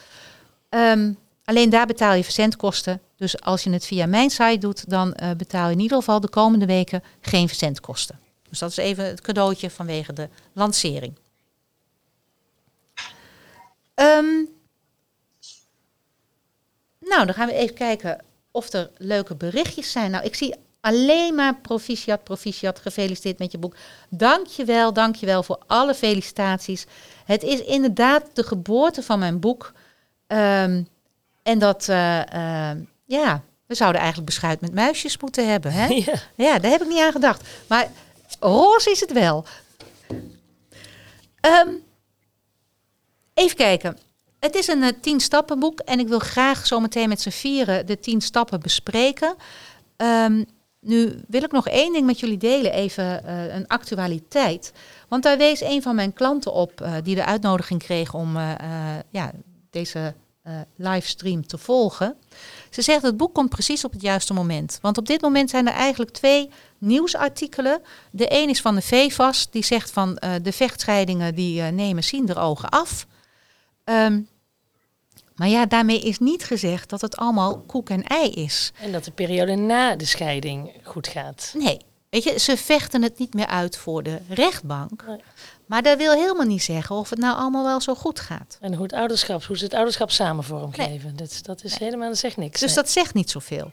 Ehm, alleen daar betaal je verzendkosten. Dus als je het via mijn site doet, dan eh, betaal je in ieder geval de komende weken geen verzendkosten. Dus dat is even het cadeautje vanwege de lancering. Ehm, nou, dan gaan we even kijken of er leuke berichtjes zijn. Nou, ik zie alleen maar proficiat, proficiat, gefeliciteerd met je boek. Dankjewel, dankjewel voor alle felicitaties. Het is inderdaad de geboorte van mijn boek. Ehm, en dat, eh, ehm, ja, we zouden eigenlijk beschuit met muisjes moeten hebben. Hè? Ja. Ja, daar heb ik niet aan gedacht. Maar roze is het wel. Ehm, even kijken. Het is een eh, tien stappen boek en ik wil graag zometeen met z'n vieren de tien stappen bespreken. Ehm, nu wil ik nog één ding met jullie delen, even uh, een actualiteit. Want daar wees een van mijn klanten op uh, die de uitnodiging kreeg om uh, ja, deze livestream te volgen. Ze zegt het boek komt precies op het juiste moment. Want op dit moment zijn er eigenlijk twee nieuwsartikelen. De een is van de VVAS, die zegt van de vechtscheidingen die nemen zien er ogen af. Um, maar ja, daarmee is niet gezegd dat het allemaal koek en ei is. En dat de periode na de scheiding goed gaat. Nee, weet je, ze vechten het niet meer uit voor de rechtbank. Nee. Maar dat wil helemaal niet zeggen of het nou allemaal wel zo goed gaat. En hoe het ouderschap, hoe ze het ouderschap samen vormgeven. Nee. Dat, dat is nee. helemaal, dat zegt niks. Dus dat zegt niet zoveel.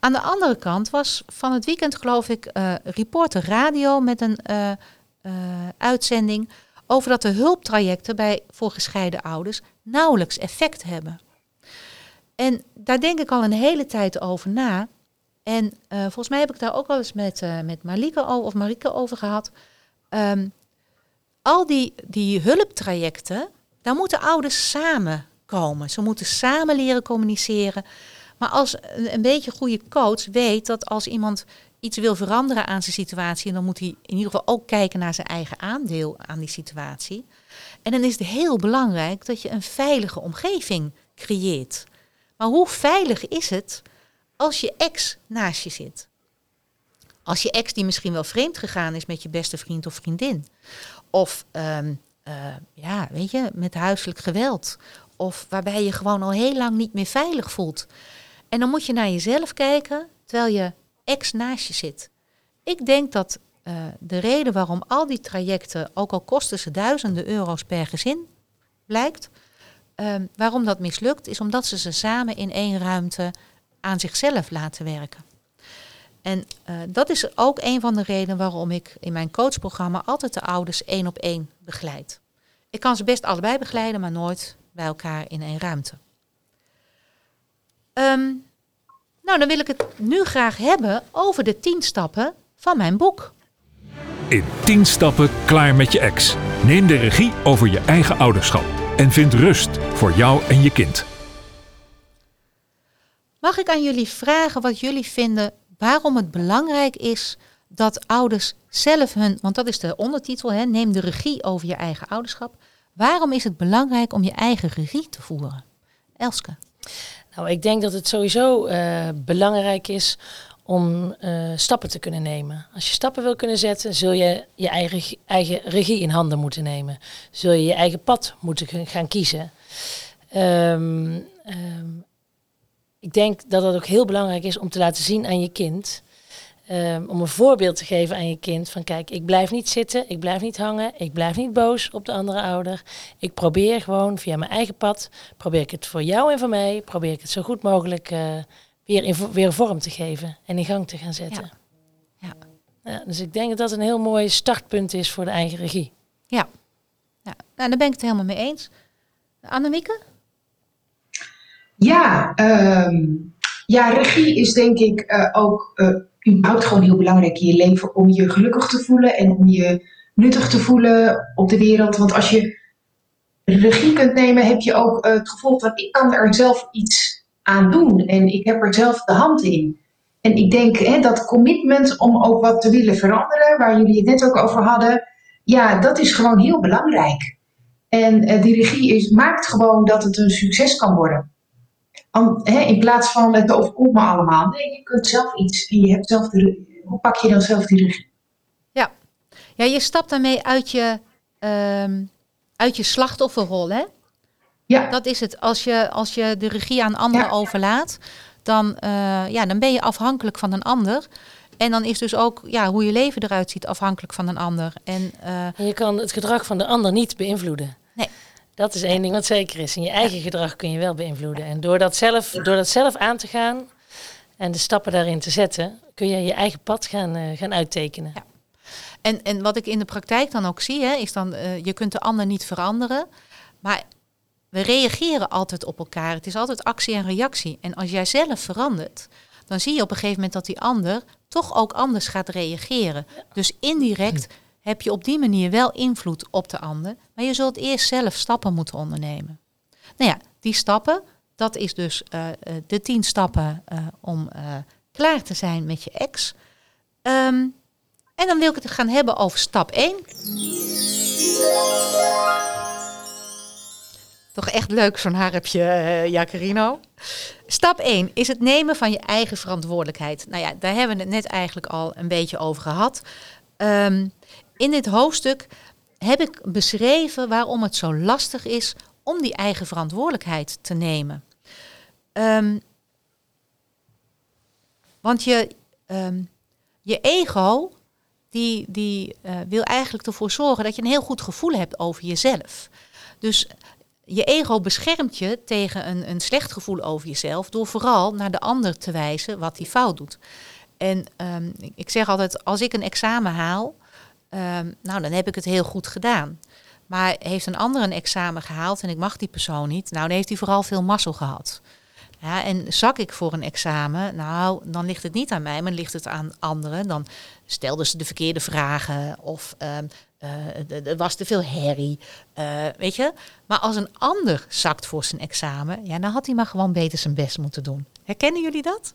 Aan de andere kant was van het weekend, geloof ik, uh, Reporter Radio met een uh, uh, uitzending over dat de hulptrajecten bij voor gescheiden ouders nauwelijks effect hebben. En daar denk ik al een hele tijd over na. En uh, volgens mij heb ik daar ook wel eens met, uh, met Malike of Marike over gehad. Um, al die, die hulptrajecten, daar moeten ouders samen komen. Ze moeten samen leren communiceren. Maar als een, een beetje goede coach weet dat als iemand iets wil veranderen aan zijn situatie, dan moet hij in ieder geval ook kijken naar zijn eigen aandeel aan die situatie. En dan is het heel belangrijk dat je een veilige omgeving creëert. Maar hoe veilig is het als je ex naast je zit? Als je ex die misschien wel vreemd gegaan is met je beste vriend of vriendin. Of um, uh, ja, weet je, met huiselijk geweld. Of waarbij je gewoon al heel lang niet meer veilig voelt. En dan moet je naar jezelf kijken terwijl je ex naast je zit. Ik denk dat uh, de reden waarom al die trajecten, ook al kosten ze duizenden euro's per gezin, blijkt, uh, waarom dat mislukt, is omdat ze ze samen in één ruimte aan zichzelf laten werken. En uh, dat is ook een van de redenen waarom ik in mijn coachprogramma altijd de ouders één op één begeleid. Ik kan ze best allebei begeleiden, maar nooit bij elkaar in één ruimte. Um, nou, dan wil ik het nu graag hebben over de tien stappen van mijn boek. In 10 stappen klaar met je ex. Neem de regie over je eigen ouderschap en vind rust voor jou en je kind. Mag ik aan jullie vragen wat jullie vinden waarom het belangrijk is dat ouders zelf hun, want dat is de ondertitel, hè, neem de regie over je eigen ouderschap. Waarom is het belangrijk om je eigen regie te voeren? Elske. Nou, ik denk dat het sowieso uh, belangrijk is om uh, stappen te kunnen nemen. Als je stappen wil kunnen zetten, zul je je eigen, eigen regie in handen moeten nemen. Zul je je eigen pad moeten gaan kiezen. Um, um, ik denk dat het ook heel belangrijk is om te laten zien aan je kind. Um, om een voorbeeld te geven aan je kind van kijk, ik blijf niet zitten, ik blijf niet hangen, ik blijf niet boos op de andere ouder. Ik probeer gewoon via mijn eigen pad, probeer ik het voor jou en voor mij, probeer ik het zo goed mogelijk uh, weer, in, weer vorm te geven en in gang te gaan zetten. Ja. ja. ja. dus ik denk dat dat een heel mooi startpunt is voor de eigen regie. Ja, ja. Nou, daar ben ik het helemaal mee eens. Annemieke? Ja, um, ja, regie is denk ik uh, ook uh, überhaupt gewoon heel belangrijk in je leven om je gelukkig te voelen en om je nuttig te voelen op de wereld. Want als je regie kunt nemen, heb je ook uh, het gevoel van ik kan er zelf iets aan doen. En ik heb er zelf de hand in. En ik denk hè, dat commitment om ook wat te willen veranderen, waar jullie het net ook over hadden, ja, dat is gewoon heel belangrijk. En uh, die regie is, maakt gewoon dat het een succes kan worden. Hè, in plaats van het overkomt me allemaal. Nee, je kunt zelf iets. Je hebt zelf de, hoe pak je dan zelf die regie? Ja, ja je stapt daarmee uit je, um, uit je slachtofferrol, hè? Ja. Dat is het. Als je, als je de regie aan anderen ja. overlaat, dan, uh, ja, dan ben je afhankelijk van een ander. En dan is dus ook ja, hoe je leven eruit ziet afhankelijk van een ander. En, uh, en je kan het gedrag van de ander niet beïnvloeden. Nee. Dat is één ding wat zeker is. En je eigen gedrag kun je wel beïnvloeden. En door dat, zelf, door dat zelf aan te gaan en de stappen daarin te zetten, kun je je eigen pad gaan, uh, gaan uittekenen. Ja. En, en wat ik in de praktijk dan ook zie, hè, is dan, uh, je kunt de ander niet veranderen. Maar we reageren altijd op elkaar. Het is altijd actie en reactie. En als jij zelf verandert, dan zie je op een gegeven moment dat die ander toch ook anders gaat reageren. Dus indirect heb je op die manier wel invloed op de ander, maar je zult eerst zelf stappen moeten ondernemen. Nou ja, die stappen, dat is dus uh, de tien stappen uh, om uh, klaar te zijn met je ex. Ehm, en dan wil ik het gaan hebben over stap 1. Toch echt leuk zo'n harpje, uh, Jacarino. Stap 1 is het nemen van je eigen verantwoordelijkheid. Nou ja, daar hebben we het net eigenlijk al een beetje over gehad. Um, in dit hoofdstuk heb ik beschreven waarom het zo lastig is om die eigen verantwoordelijkheid te nemen. Um, want je, um, je ego, die, die uh, wil eigenlijk ervoor zorgen dat je een heel goed gevoel hebt over jezelf. Dus je ego beschermt je tegen een, een slecht gevoel over jezelf door vooral naar de ander te wijzen wat hij fout doet. En um, ik zeg altijd, als ik een examen haal, um, nou dan heb ik het heel goed gedaan. Maar heeft een ander een examen gehaald en ik mag die persoon niet, nou dan heeft hij vooral veel mazzel gehad. Ja, en zak ik voor een examen, nou, dan ligt het niet aan mij, maar ligt het aan anderen. Dan stelden ze de verkeerde vragen of um, uh, er was te veel herrie, uh, weet je. Maar als een ander zakt voor zijn examen, ja, dan had hij maar gewoon beter zijn best moeten doen. Herkennen jullie dat?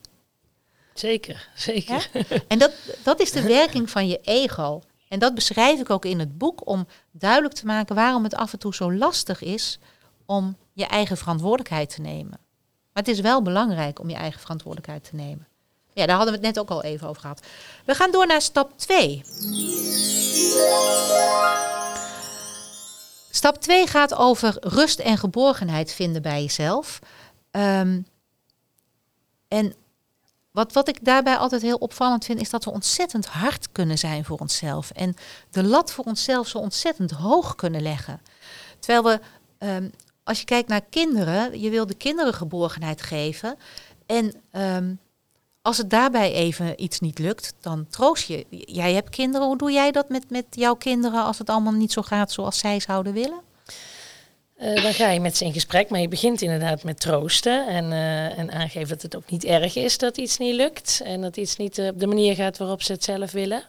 Zeker, zeker. Ja? En dat, dat is de werking van je ego. En dat beschrijf ik ook in het boek om duidelijk te maken waarom het af en toe zo lastig is om je eigen verantwoordelijkheid te nemen. Maar het is wel belangrijk om je eigen verantwoordelijkheid te nemen. Ja, daar hadden we het net ook al even over gehad. We gaan door naar stap 2. Stap 2 gaat over rust en geborgenheid vinden bij jezelf. Um, en wat, wat ik daarbij altijd heel opvallend vind, is dat we ontzettend hard kunnen zijn voor onszelf. En de lat voor onszelf zo ontzettend hoog kunnen leggen. Terwijl we, um, als je kijkt naar kinderen, je wil de kinderen geborgenheid geven. En um, als het daarbij even iets niet lukt, dan troost je. Jij hebt kinderen, hoe doe jij dat met, met jouw kinderen als het allemaal niet zo gaat zoals zij zouden willen? Uh, dan ga je met ze in gesprek, maar je begint inderdaad met troosten en, uh, en aangeven dat het ook niet erg is dat iets niet lukt en dat iets niet op de manier gaat waarop ze het zelf willen.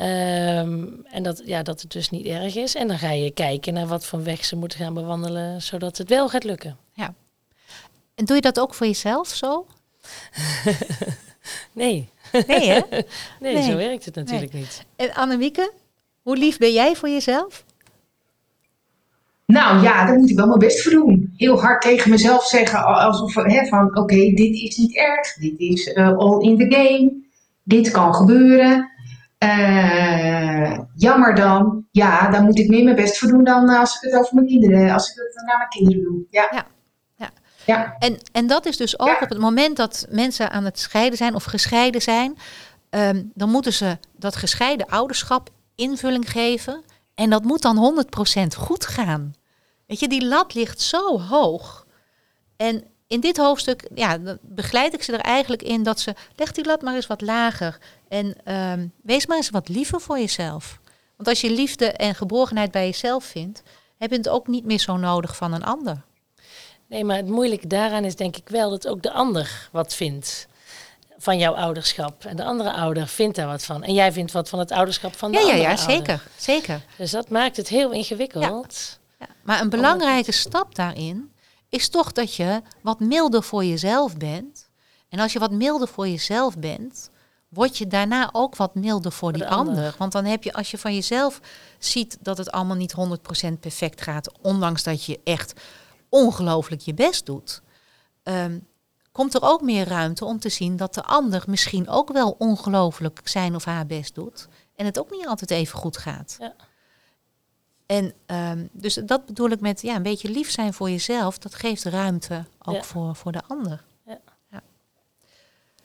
Um, en dat, ja, dat het dus niet erg is. En dan ga je kijken naar wat voor weg ze moeten gaan bewandelen, zodat het wel gaat lukken. Ja. En doe je dat ook voor jezelf zo? nee. Nee, hè? nee, nee, zo werkt het natuurlijk nee. niet. En Annemieke, hoe lief ben jij voor jezelf? Nou ja, daar moet ik wel mijn best voor doen. Heel hard tegen mezelf zeggen, alsof hè, van oké, okay, dit is niet erg, dit is uh, all in the game, dit kan gebeuren. Uh, jammer dan, ja, daar moet ik meer mijn best voor doen dan als ik het over mijn kinderen, als ik het naar mijn kinderen doe. Ja. ja. Ja. En, en dat is dus ook ja. op het moment dat mensen aan het scheiden zijn of gescheiden zijn, um, dan moeten ze dat gescheiden ouderschap invulling geven. En dat moet dan 100% goed gaan. Weet je, die lat ligt zo hoog. En in dit hoofdstuk ja, begeleid ik ze er eigenlijk in dat ze, leg die lat maar eens wat lager. En um, wees maar eens wat liever voor jezelf. Want als je liefde en geborgenheid bij jezelf vindt, heb je het ook niet meer zo nodig van een ander. Nee, maar het moeilijke daaraan is denk ik wel dat ook de ander wat vindt van jouw ouderschap. En de andere ouder vindt daar wat van. En jij vindt wat van het ouderschap van de ja, andere Ja, ja, ouder. zeker, zeker. Dus dat maakt het heel ingewikkeld. Ja. Ja. Maar een belangrijke stap daarin is toch dat je wat milder voor jezelf bent. En als je wat milder voor jezelf bent, word je daarna ook wat milder voor, die ander. ander. Want dan heb je, als je van jezelf ziet dat het allemaal niet 100% perfect gaat, ondanks dat je echt ongelooflijk je best doet, um, komt er ook meer ruimte om te zien dat de ander misschien ook wel ongelooflijk zijn of haar best doet en het ook niet altijd even goed gaat. Ja. En um, dus dat bedoel ik met ja, een beetje lief zijn voor jezelf, dat geeft ruimte ook Ja. voor, voor de ander. Ja. Ja.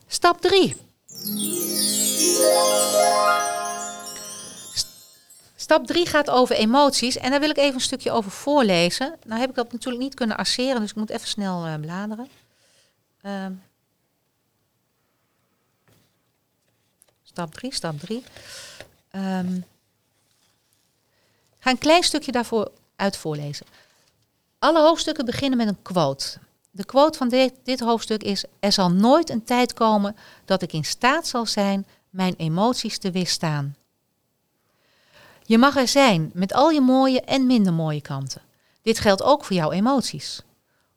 Stap 3. Stap 3 gaat over emoties en daar wil ik even een stukje over voorlezen. Nou heb ik dat natuurlijk niet kunnen asseren, dus ik moet even snel uh, bladeren. Um, stap 3, stap 3. Um, ik ga een klein stukje daarvoor uit voorlezen. Alle hoofdstukken beginnen met een quote. De quote van dit, dit hoofdstuk is: Er zal nooit een tijd komen dat ik in staat zal zijn mijn emoties te weerstaan. Je mag er zijn met al je mooie en minder mooie kanten. Dit geldt ook voor jouw emoties.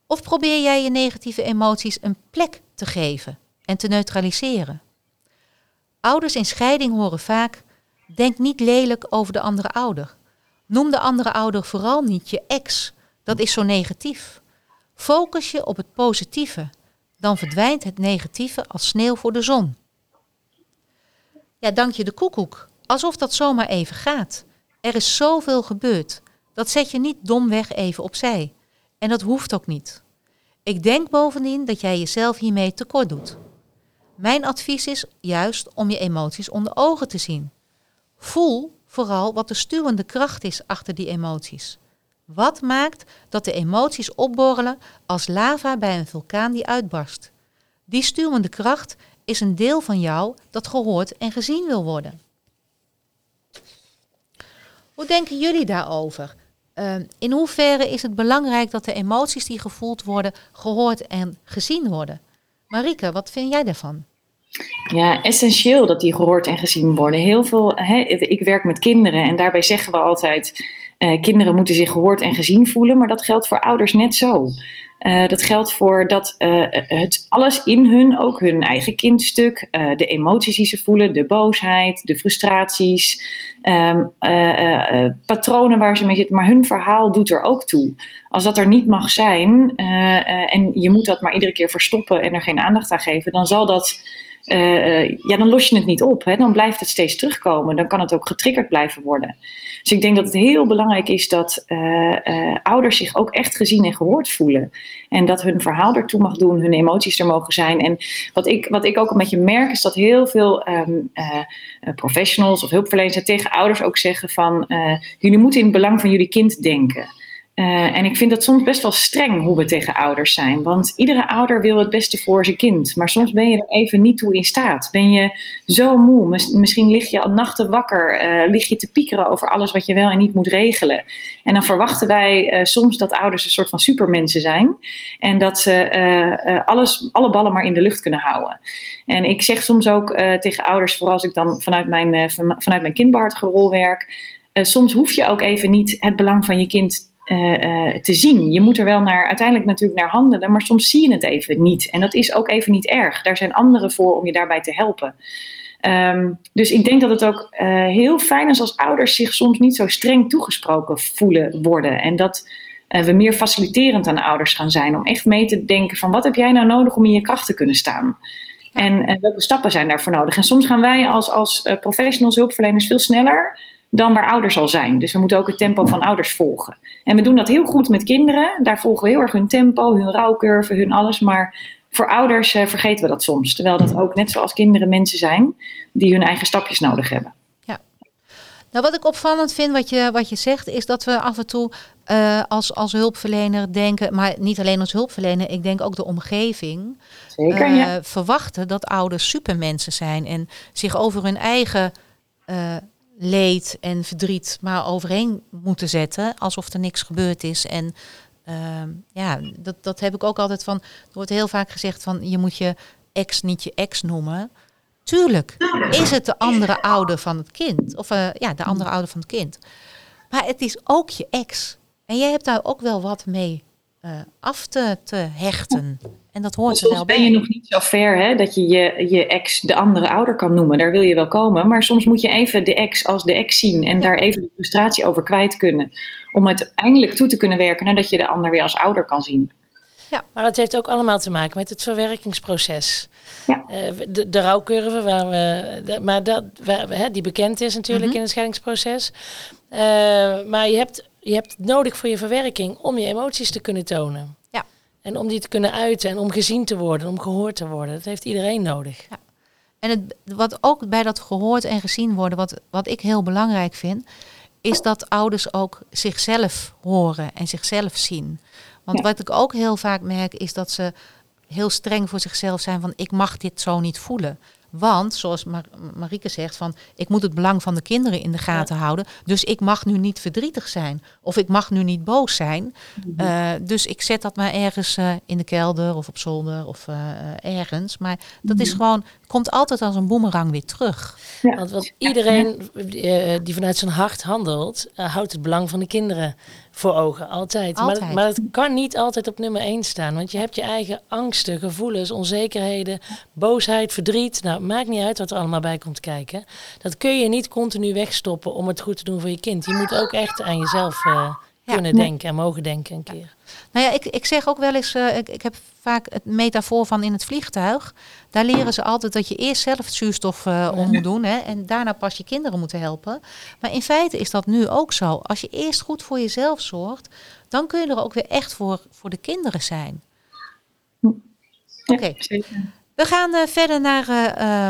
Of probeer jij je negatieve emoties een plek te geven en te neutraliseren? Ouders in scheiding horen vaak: denk niet lelijk over de andere ouder. Noem de andere ouder vooral niet je ex. Dat is zo negatief. Focus je op het positieve. Dan verdwijnt het negatieve als sneeuw voor de zon. Ja, dank je de koekoek. Alsof dat zomaar even gaat. Er is zoveel gebeurd. Dat zet je niet domweg even opzij. En dat hoeft ook niet. Ik denk bovendien dat jij jezelf hiermee tekort doet. Mijn advies is juist om je emoties onder ogen te zien. Voel vooral wat de stuwende kracht is achter die emoties. Wat maakt dat de emoties opborrelen als lava bij een vulkaan die uitbarst? Die stuwende kracht is een deel van jou dat gehoord en gezien wil worden. Hoe denken jullie daarover? Uh, in hoeverre is het belangrijk dat de emoties die gevoeld worden, gehoord en gezien worden? Marike, wat vind jij daarvan? Ja, essentieel dat die gehoord en gezien worden. Heel veel, ik werk met kinderen en daarbij zeggen we altijd: uh, kinderen moeten zich gehoord en gezien voelen, maar dat geldt voor ouders net zo. Uh, dat geldt voor dat uh, het alles in hun, ook hun eigen kindstuk, de emoties die ze voelen, de boosheid, de frustraties, um, patronen waar ze mee zitten, maar hun verhaal doet er ook toe. Als dat er niet mag zijn en je moet dat maar iedere keer verstoppen en er geen aandacht aan geven, dan zal dat uh, ja, dan los je het niet op. Hè? Dan blijft het steeds terugkomen. Dan kan het ook getriggerd blijven worden. Dus ik denk dat het heel belangrijk is dat uh, ouders zich ook echt gezien en gehoord voelen. En dat hun verhaal ertoe mag doen, hun emoties er mogen zijn. En wat ik, wat ik ook een beetje merk is dat heel veel um, professionals of hulpverleners tegen ouders ook zeggen van... jullie moeten in het belang van jullie kind denken. Uh, en ik vind dat soms best wel streng hoe we tegen ouders zijn. Want iedere ouder wil het beste voor zijn kind. Maar soms ben je er even niet toe in staat. Ben je zo moe. Misschien lig je al nachten wakker. Uh, lig je te piekeren over alles wat je wel en niet moet regelen. En dan verwachten wij uh, soms dat ouders een soort van supermensen zijn. En dat ze alles, alle ballen maar in de lucht kunnen houden. En ik zeg soms ook tegen ouders, vooral als ik dan vanuit mijn, vanuit mijn werk. soms hoef je ook even niet het belang van je kind te zien. Je moet er wel naar, uiteindelijk natuurlijk naar handelen, maar soms zie je het even niet. En dat is ook even niet erg. Daar zijn anderen voor om je daarbij te helpen. Um, dus ik denk dat het ook uh, heel fijn is als ouders zich soms niet zo streng toegesproken voelen worden. En dat we meer faciliterend aan ouders gaan zijn. Om echt mee te denken van wat heb jij nou nodig om in je kracht te kunnen staan. En welke stappen zijn daarvoor nodig? En soms gaan wij als, als professionals, hulpverleners veel sneller dan waar ouders al zijn. Dus we moeten ook het tempo van ouders volgen. En we doen dat heel goed met kinderen. Daar volgen we heel erg hun tempo, hun rouwcurve, hun alles. Maar voor ouders uh, vergeten we dat soms. Terwijl dat ook net zoals kinderen mensen zijn die hun eigen stapjes nodig hebben. Ja. Nou, wat ik opvallend vind wat je, wat je zegt, is dat we af en toe uh, als, als hulpverlener denken, maar niet alleen als hulpverlener, ik denk ook de omgeving, Zeker, uh, ja. verwachten dat ouders supermensen zijn en zich over hun eigen leed en verdriet maar overheen moeten zetten, alsof er niks gebeurd is. En uh, ja, dat, dat heb ik ook altijd van. Er wordt heel vaak gezegd van je moet je ex niet je ex noemen. Tuurlijk is het de andere ouder van het kind. Of uh, ja, de andere ouder van het kind. Maar het is ook je ex. En jij hebt daar ook wel wat mee uh, af te, te hechten. En dat hoort soms er wel ben bij. je nog niet zo ver hè, dat je, je je ex de andere ouder kan noemen. Daar wil je wel komen. Maar soms moet je even de ex als de ex zien. En daar even de frustratie over kwijt kunnen. Om uiteindelijk toe te kunnen werken nadat je de ander weer als ouder kan zien. Ja, maar dat heeft ook allemaal te maken met het verwerkingsproces. Ja. Uh, de, de rouwcurve, waar we, de, maar dat, waar, hè, die bekend is natuurlijk Mhm. in het scheidingsproces. Uh, maar je hebt, je hebt het nodig voor je verwerking om je emoties te kunnen tonen. Ja. En om die te kunnen uiten en om gezien te worden, om gehoord te worden. Dat heeft iedereen nodig. En het, wat ook bij dat gehoord en gezien worden, wat, wat ik heel belangrijk vind, is dat ouders ook zichzelf horen en zichzelf zien. Want Ja. wat ik ook heel vaak merk, is dat ze heel streng voor zichzelf zijn van ik mag dit zo niet voelen. Want, zoals Mar Marieke zegt, van ik moet het belang van de kinderen in de gaten houden. Dus ik mag nu niet verdrietig zijn. Of ik mag nu niet boos zijn. Uh, dus ik zet dat maar ergens uh, in de kelder of op zolder of uh, ergens. Maar dat is gewoon, komt altijd als een boemerang weer terug. Ja. Want, want, iedereen uh, die vanuit zijn hart handelt, uh, houdt het belang van de kinderen voor ogen. Altijd. altijd. Maar, maar het kan niet altijd op nummer één staan. Want je hebt je eigen angsten, gevoelens, onzekerheden, boosheid, verdriet. Nou, maakt niet uit wat er allemaal bij komt kijken. Dat kun je niet continu wegstoppen om het goed te doen voor je kind. Je moet ook echt aan jezelf eh, kunnen denken en mogen denken een keer. Nou ja, ik, ik zeg ook wel eens, uh, ik, ik heb vaak het metafoor van in het vliegtuig. Daar leren ze altijd dat je eerst zelf het zuurstof uh, om moet doen hè, en daarna pas je kinderen moeten helpen. Maar in feite is dat nu ook zo. Als je eerst goed voor jezelf zorgt, dan kun je er ook weer echt voor, voor de kinderen zijn. Oké, we gaan uh, verder naar,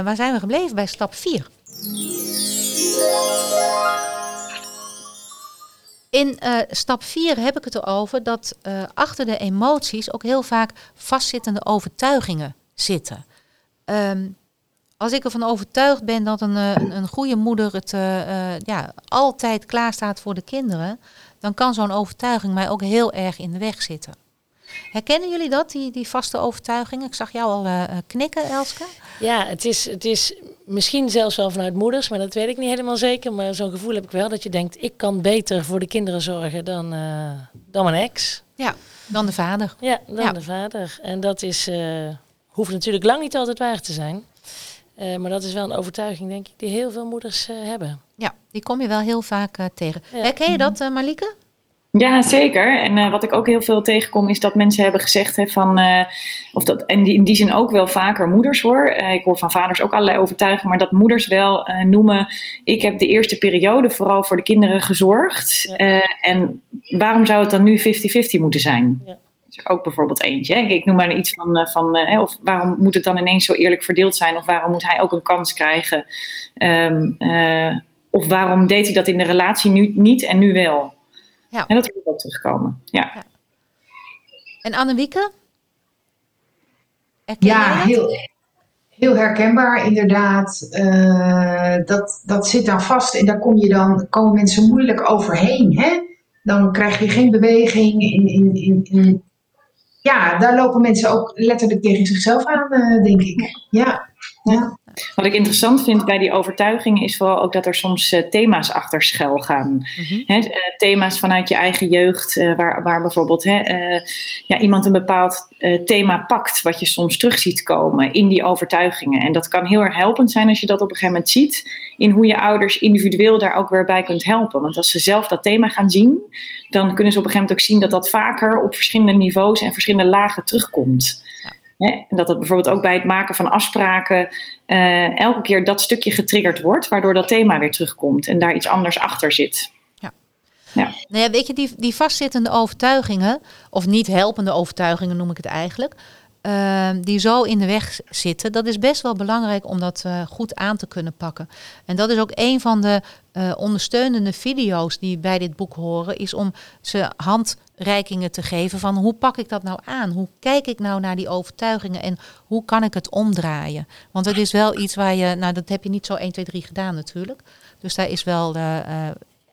waar zijn we gebleven? Bij stap 4. In uh, stap 4 heb ik het erover dat uh, achter de emoties ook heel vaak vastzittende overtuigingen zitten. Um, als ik ervan overtuigd ben dat een, een, een goede moeder het ja, altijd klaar staat voor de kinderen, dan kan zo'n overtuiging mij ook heel erg in de weg zitten. Herkennen jullie dat, die, die vaste overtuigingen? Ik zag jou al uh, knikken, Elske. Ja, het is, het is misschien zelfs wel vanuit moeders, maar dat weet ik niet helemaal zeker. Maar zo'n gevoel heb ik wel dat je denkt, ik kan beter voor de kinderen zorgen dan, uh, dan mijn ex. Ja, dan de vader. Ja, dan ja. de vader. En dat is, uh, hoeft natuurlijk lang niet altijd waar te zijn. Uh, maar dat is wel een overtuiging, denk ik, die heel veel moeders hebben. Ja, die kom je wel heel vaak tegen. Ja. Herken je dat, Malike? Ja, zeker. En uh, wat ik ook heel veel tegenkom is dat mensen hebben gezegd hè, van, uh, of dat, en die, in die zin ook wel vaker moeders hoor. Uh, ik hoor van vaders ook allerlei overtuigingen, maar dat moeders wel noemen, ik heb de eerste periode vooral voor de kinderen gezorgd. Ja. en waarom zou het dan nu 50-50 moeten zijn? Ja. Dat is ook bijvoorbeeld eentje. Hè. Ik noem maar iets van, van of waarom moet het dan ineens zo eerlijk verdeeld zijn? Of waarom moet hij ook een kans krijgen? Um, of waarom deed hij dat in de relatie nu niet en nu wel? Ja. En dat moet ook terugkomen. Ja. ja. En Annewieke? Ja, heel, heel herkenbaar inderdaad. Uh, dat, dat zit dan vast en daar kom je dan, komen mensen moeilijk overheen. Hè? Dan krijg je geen beweging. In, in, in, in, ja, daar lopen mensen ook letterlijk tegen zichzelf aan, uh, denk ik. Ja. ja. Wat ik interessant vind bij die overtuigingen is vooral ook dat er soms uh, thema's achter schuil gaan. Mm -hmm. uh, thema's vanuit je eigen jeugd, uh, waar, waar bijvoorbeeld ja, iemand een bepaald thema pakt, wat je soms terug ziet komen in die overtuigingen. En dat kan heel erg helpend zijn als je dat op een gegeven moment ziet, in hoe je ouders individueel daar ook weer bij kunt helpen. Want als ze zelf dat thema gaan zien, dan kunnen ze op een gegeven moment ook zien dat dat vaker op verschillende niveaus en verschillende lagen terugkomt. Hè? En dat het bijvoorbeeld ook bij het maken van afspraken uh, elke keer dat stukje getriggerd wordt, waardoor dat thema weer terugkomt en daar iets anders achter zit. Ja. Ja. Nou ja, weet je, die, die vastzittende overtuigingen, of niet helpende overtuigingen noem ik het eigenlijk, uh, die zo in de weg zitten, dat is best wel belangrijk om dat uh, goed aan te kunnen pakken. En dat is ook een van de uh, ondersteunende video's die bij dit boek horen, is om ze handreikingen te geven van hoe pak ik dat nou aan? Hoe kijk ik nou naar die overtuigingen en hoe kan ik het omdraaien? Want het is wel iets waar je, nou dat heb je niet zo 1, 2, 3 gedaan natuurlijk. Dus daar is wel uh,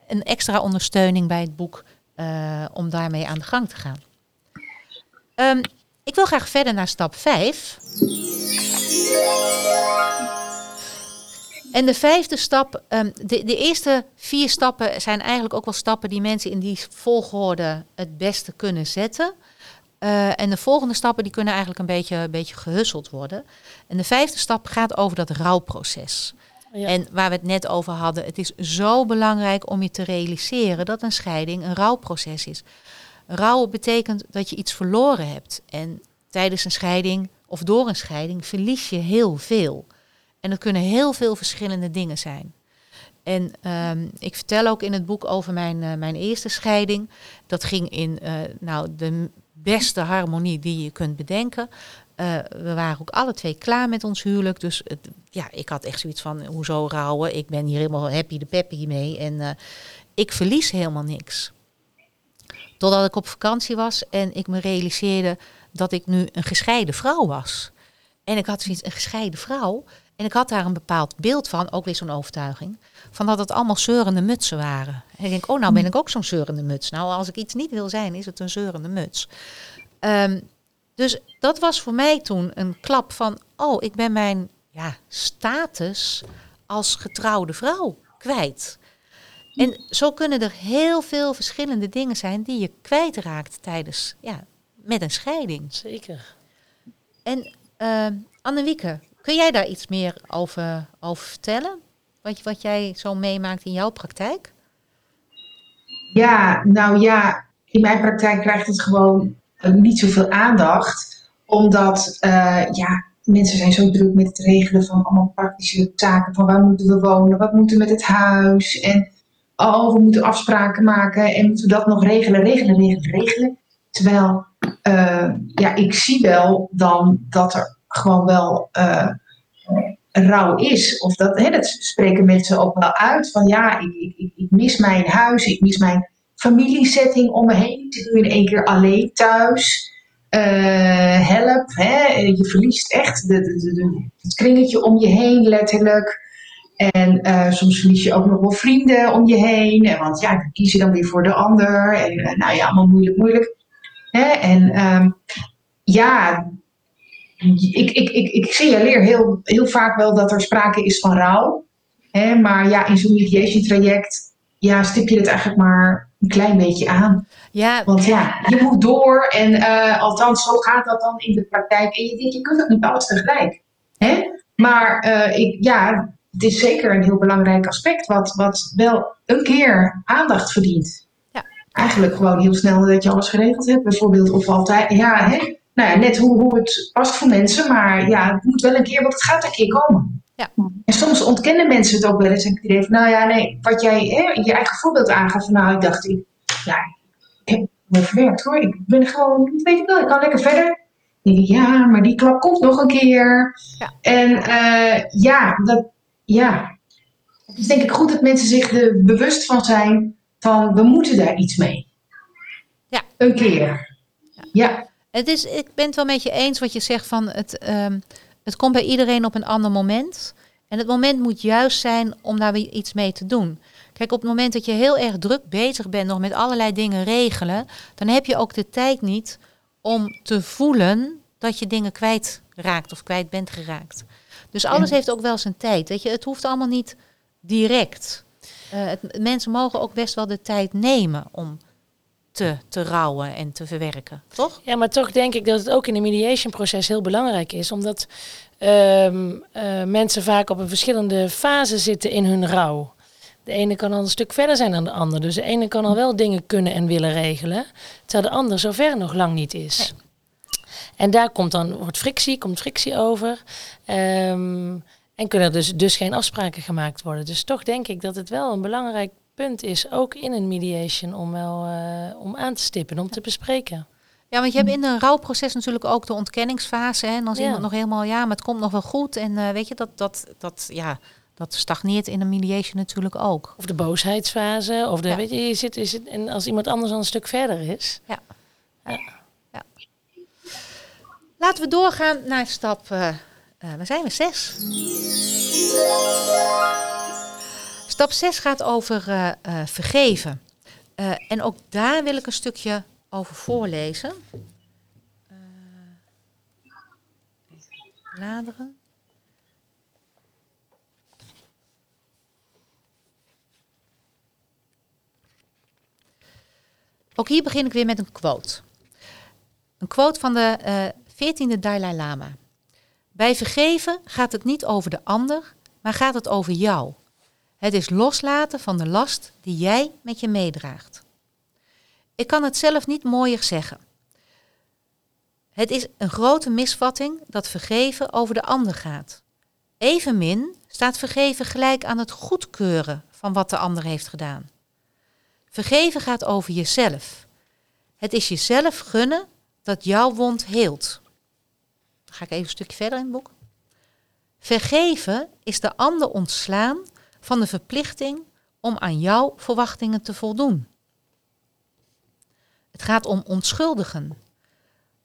een extra ondersteuning bij het boek om daarmee aan de gang te gaan. Um, ik wil graag verder naar stap 5. En de vijfde stap, um, de, de eerste vier stappen zijn eigenlijk ook wel stappen die mensen in die volgorde het beste kunnen zetten. Uh, en de volgende stappen die kunnen eigenlijk een beetje, een beetje gehusseld worden. En de vijfde stap gaat over dat rouwproces. Ja. En waar we het net over hadden, het is zo belangrijk om je te realiseren dat een scheiding een rouwproces is. Rouwen betekent dat je iets verloren hebt. En tijdens een scheiding of door een scheiding verlies je heel veel. En dat kunnen heel veel verschillende dingen zijn. En um, ik vertel ook in het boek over mijn, uh, mijn eerste scheiding. Dat ging in uh, nou, de beste harmonie die je kunt bedenken. Uh, we waren ook alle twee klaar met ons huwelijk. Dus ja, ik had echt zoiets van, hoezo rouwen? Ik ben hier helemaal happy de peppy mee. En ik verlies helemaal niks. Totdat ik op vakantie was en ik me realiseerde dat ik nu een gescheiden vrouw was. En ik had zoiets, een gescheiden vrouw. En ik had daar een bepaald beeld van, ook weer zo'n overtuiging, van dat het allemaal zeurende mutsen waren. En ik denk, oh, nou ben ik ook zo'n zeurende muts. Nou, als ik iets niet wil zijn, is het een zeurende muts. Um, dus dat was voor mij toen een klap van, oh, ik ben mijn ja, status als getrouwde vrouw kwijt. En zo kunnen er heel veel verschillende dingen zijn die je kwijtraakt tijdens, ja, met een scheiding. Zeker. En uh, Annewieke, Kun jij daar iets meer over, over vertellen? Wat, wat jij zo meemaakt in jouw praktijk? Ja, nou ja, in mijn praktijk krijgt het gewoon uh, niet zoveel aandacht. Omdat uh, ja, mensen zijn zo druk met het regelen van allemaal praktische taken. Van waar moeten we wonen, wat moeten we met het huis. En oh, we moeten afspraken maken en moeten we dat nog regelen, regelen, regelen, regelen. Terwijl, uh, ja, ik zie wel dan dat er gewoon wel rouw is. Of dat, hè, dat spreken mensen ook wel uit. Van ja, ik, ik, ik mis mijn huis, ik mis mijn familiesetting om me heen. Ik nu in één keer alleen thuis. Uh, help, hè? je verliest echt het kringetje om je heen, letterlijk. En uh, soms verlies je ook nog wel vrienden om je heen. Want ja, die kiezen dan weer voor de ander. En nou ja, allemaal moeilijk, moeilijk. Hè? En um, ja, ik, ik, ik, ik signaleer heel, heel vaak wel dat er sprake is van rouw. Hè? Maar ja, in zo'n mediation traject ja, stip je het eigenlijk maar een klein beetje aan. Ja. Want ja, je moet door en uh, althans zo gaat dat dan in de praktijk. En je denkt, je kunt ook niet alles tegelijk. Hè? Maar uh, ik, ja, het is zeker een heel belangrijk aspect wat, wat wel een keer aandacht verdient. Ja. Eigenlijk gewoon heel snel dat je alles geregeld hebt bijvoorbeeld. Of altijd, ja, hè? Nou ja, net hoe, hoe het past voor mensen. Maar ja, het moet wel een keer, want het gaat een keer komen. Ja. En soms ontkennen mensen het ook wel eens. En ik nou ja, nee, wat jij hè, je eigen voorbeeld aangaf. Nou, ik dacht, ik, ja, ik heb me verwerkt hoor. Ik ben gewoon, weet ik wel, ik kan lekker verder. Ja, maar die klap komt nog een keer. Ja. En uh, ja, dat, ja. Het is denk ik goed dat mensen zich er bewust van zijn van we moeten daar iets mee. Ja. Een keer. Ja. ja. Het is, ik ben het wel met je eens wat je zegt van het, um, het komt bij iedereen op een ander moment. En het moment moet juist zijn om daar weer iets mee te doen. Kijk, op het moment dat je heel erg druk bezig bent nog met allerlei dingen regelen, dan heb je ook de tijd niet om te voelen dat je dingen kwijtraakt of kwijt bent geraakt. Dus alles ja. heeft ook wel zijn tijd. Weet je, het hoeft allemaal niet direct. Uh, het, mensen mogen ook best wel de tijd nemen om te, te rouwen en te verwerken, toch? Ja, maar toch denk ik dat het ook in een mediation proces heel belangrijk is, omdat um, uh, mensen vaak op een verschillende fase zitten in hun rouw. De ene kan al een stuk verder zijn dan de ander. Dus de ene kan al wel dingen kunnen en willen regelen, terwijl de ander zover nog lang niet is. Nee. En daar komt dan, wordt frictie, komt frictie over. Um, en kunnen er dus, dus geen afspraken gemaakt worden. Dus toch denk ik dat het wel een belangrijk punt is, ook in een mediation, om wel uh, om aan te stippen, om te bespreken. Ja, want je hebt in een rouwproces natuurlijk ook de ontkenningsfase. Hè? En dan is ja. iemand nog helemaal, ja, maar het komt nog wel goed. En uh, weet je, dat, dat, dat, ja, dat stagneert in een mediation natuurlijk ook. Of de boosheidsfase, of de, ja. weet je, je zit, je zit, en als iemand anders al een stuk verder is. Ja. ja. ja. Laten we doorgaan naar stap, uh, uh, waar zijn we, zes? Stap 6 gaat over uh, uh, vergeven. Uh, en ook daar wil ik een stukje over voorlezen. Bladeren. Ook hier begin ik weer met een quote. Een quote van de 14e Dalai Lama. Bij vergeven gaat het niet over de ander, maar gaat het over jou. Het is loslaten van de last die jij met je meedraagt. Ik kan het zelf niet mooier zeggen. Het is een grote misvatting dat vergeven over de ander gaat. Evenmin staat vergeven gelijk aan het goedkeuren van wat de ander heeft gedaan. Vergeven gaat over jezelf. Het is jezelf gunnen dat jouw wond heelt. Dan ga ik even een stukje verder in het boek. Vergeven is de ander ontslaan van de verplichting om aan jouw verwachtingen te voldoen. Het gaat om onschuldigen.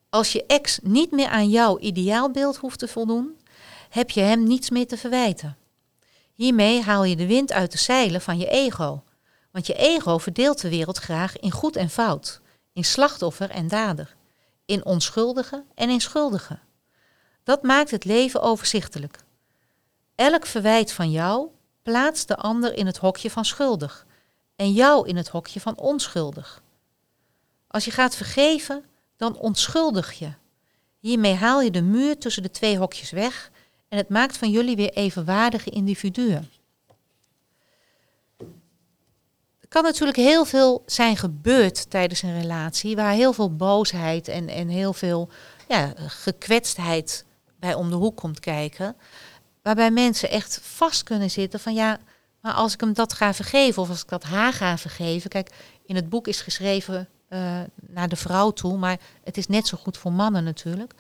Als je ex niet meer aan jouw ideaalbeeld hoeft te voldoen, heb je hem niets meer te verwijten. Hiermee haal je de wind uit de zeilen van je ego, want je ego verdeelt de wereld graag in goed en fout, in slachtoffer en dader, in onschuldige en in schuldige. Dat maakt het leven overzichtelijk. Elk verwijt van jou plaatst de ander in het hokje van schuldig en jou in het hokje van onschuldig. Als je gaat vergeven, dan onschuldig je. Hiermee haal je de muur tussen de twee hokjes weg En het maakt van jullie weer evenwaardige individuen. Er kan natuurlijk heel veel zijn gebeurd tijdens een relatie, waar heel veel boosheid en, en heel veel ja, gekwetstheid bij om de hoek komt kijken. Waarbij mensen echt vast kunnen zitten van ja, maar als ik hem dat ga vergeven of als ik dat haar ga vergeven. Kijk, in het boek is geschreven uh, naar de vrouw toe, maar het is net zo goed voor mannen natuurlijk.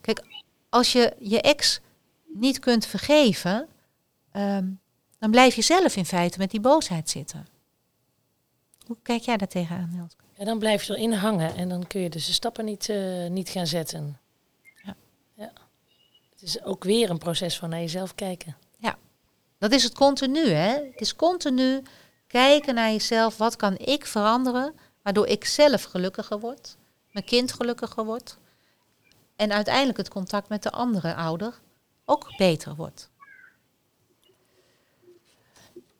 Kijk, als je je ex niet kunt vergeven, um, dan blijf je zelf in feite met die boosheid zitten. Hoe kijk jij daar tegenaan, Nelske? Ja, dan blijf je erin hangen en dan kun je dus de stappen niet, uh, niet gaan zetten. Het is ook weer een proces van naar jezelf kijken. Ja, dat is het continu, hè? Het is continu kijken naar jezelf. Wat kan ik veranderen, waardoor ik zelf gelukkiger word, mijn kind gelukkiger wordt en uiteindelijk het contact met de andere ouder ook beter wordt.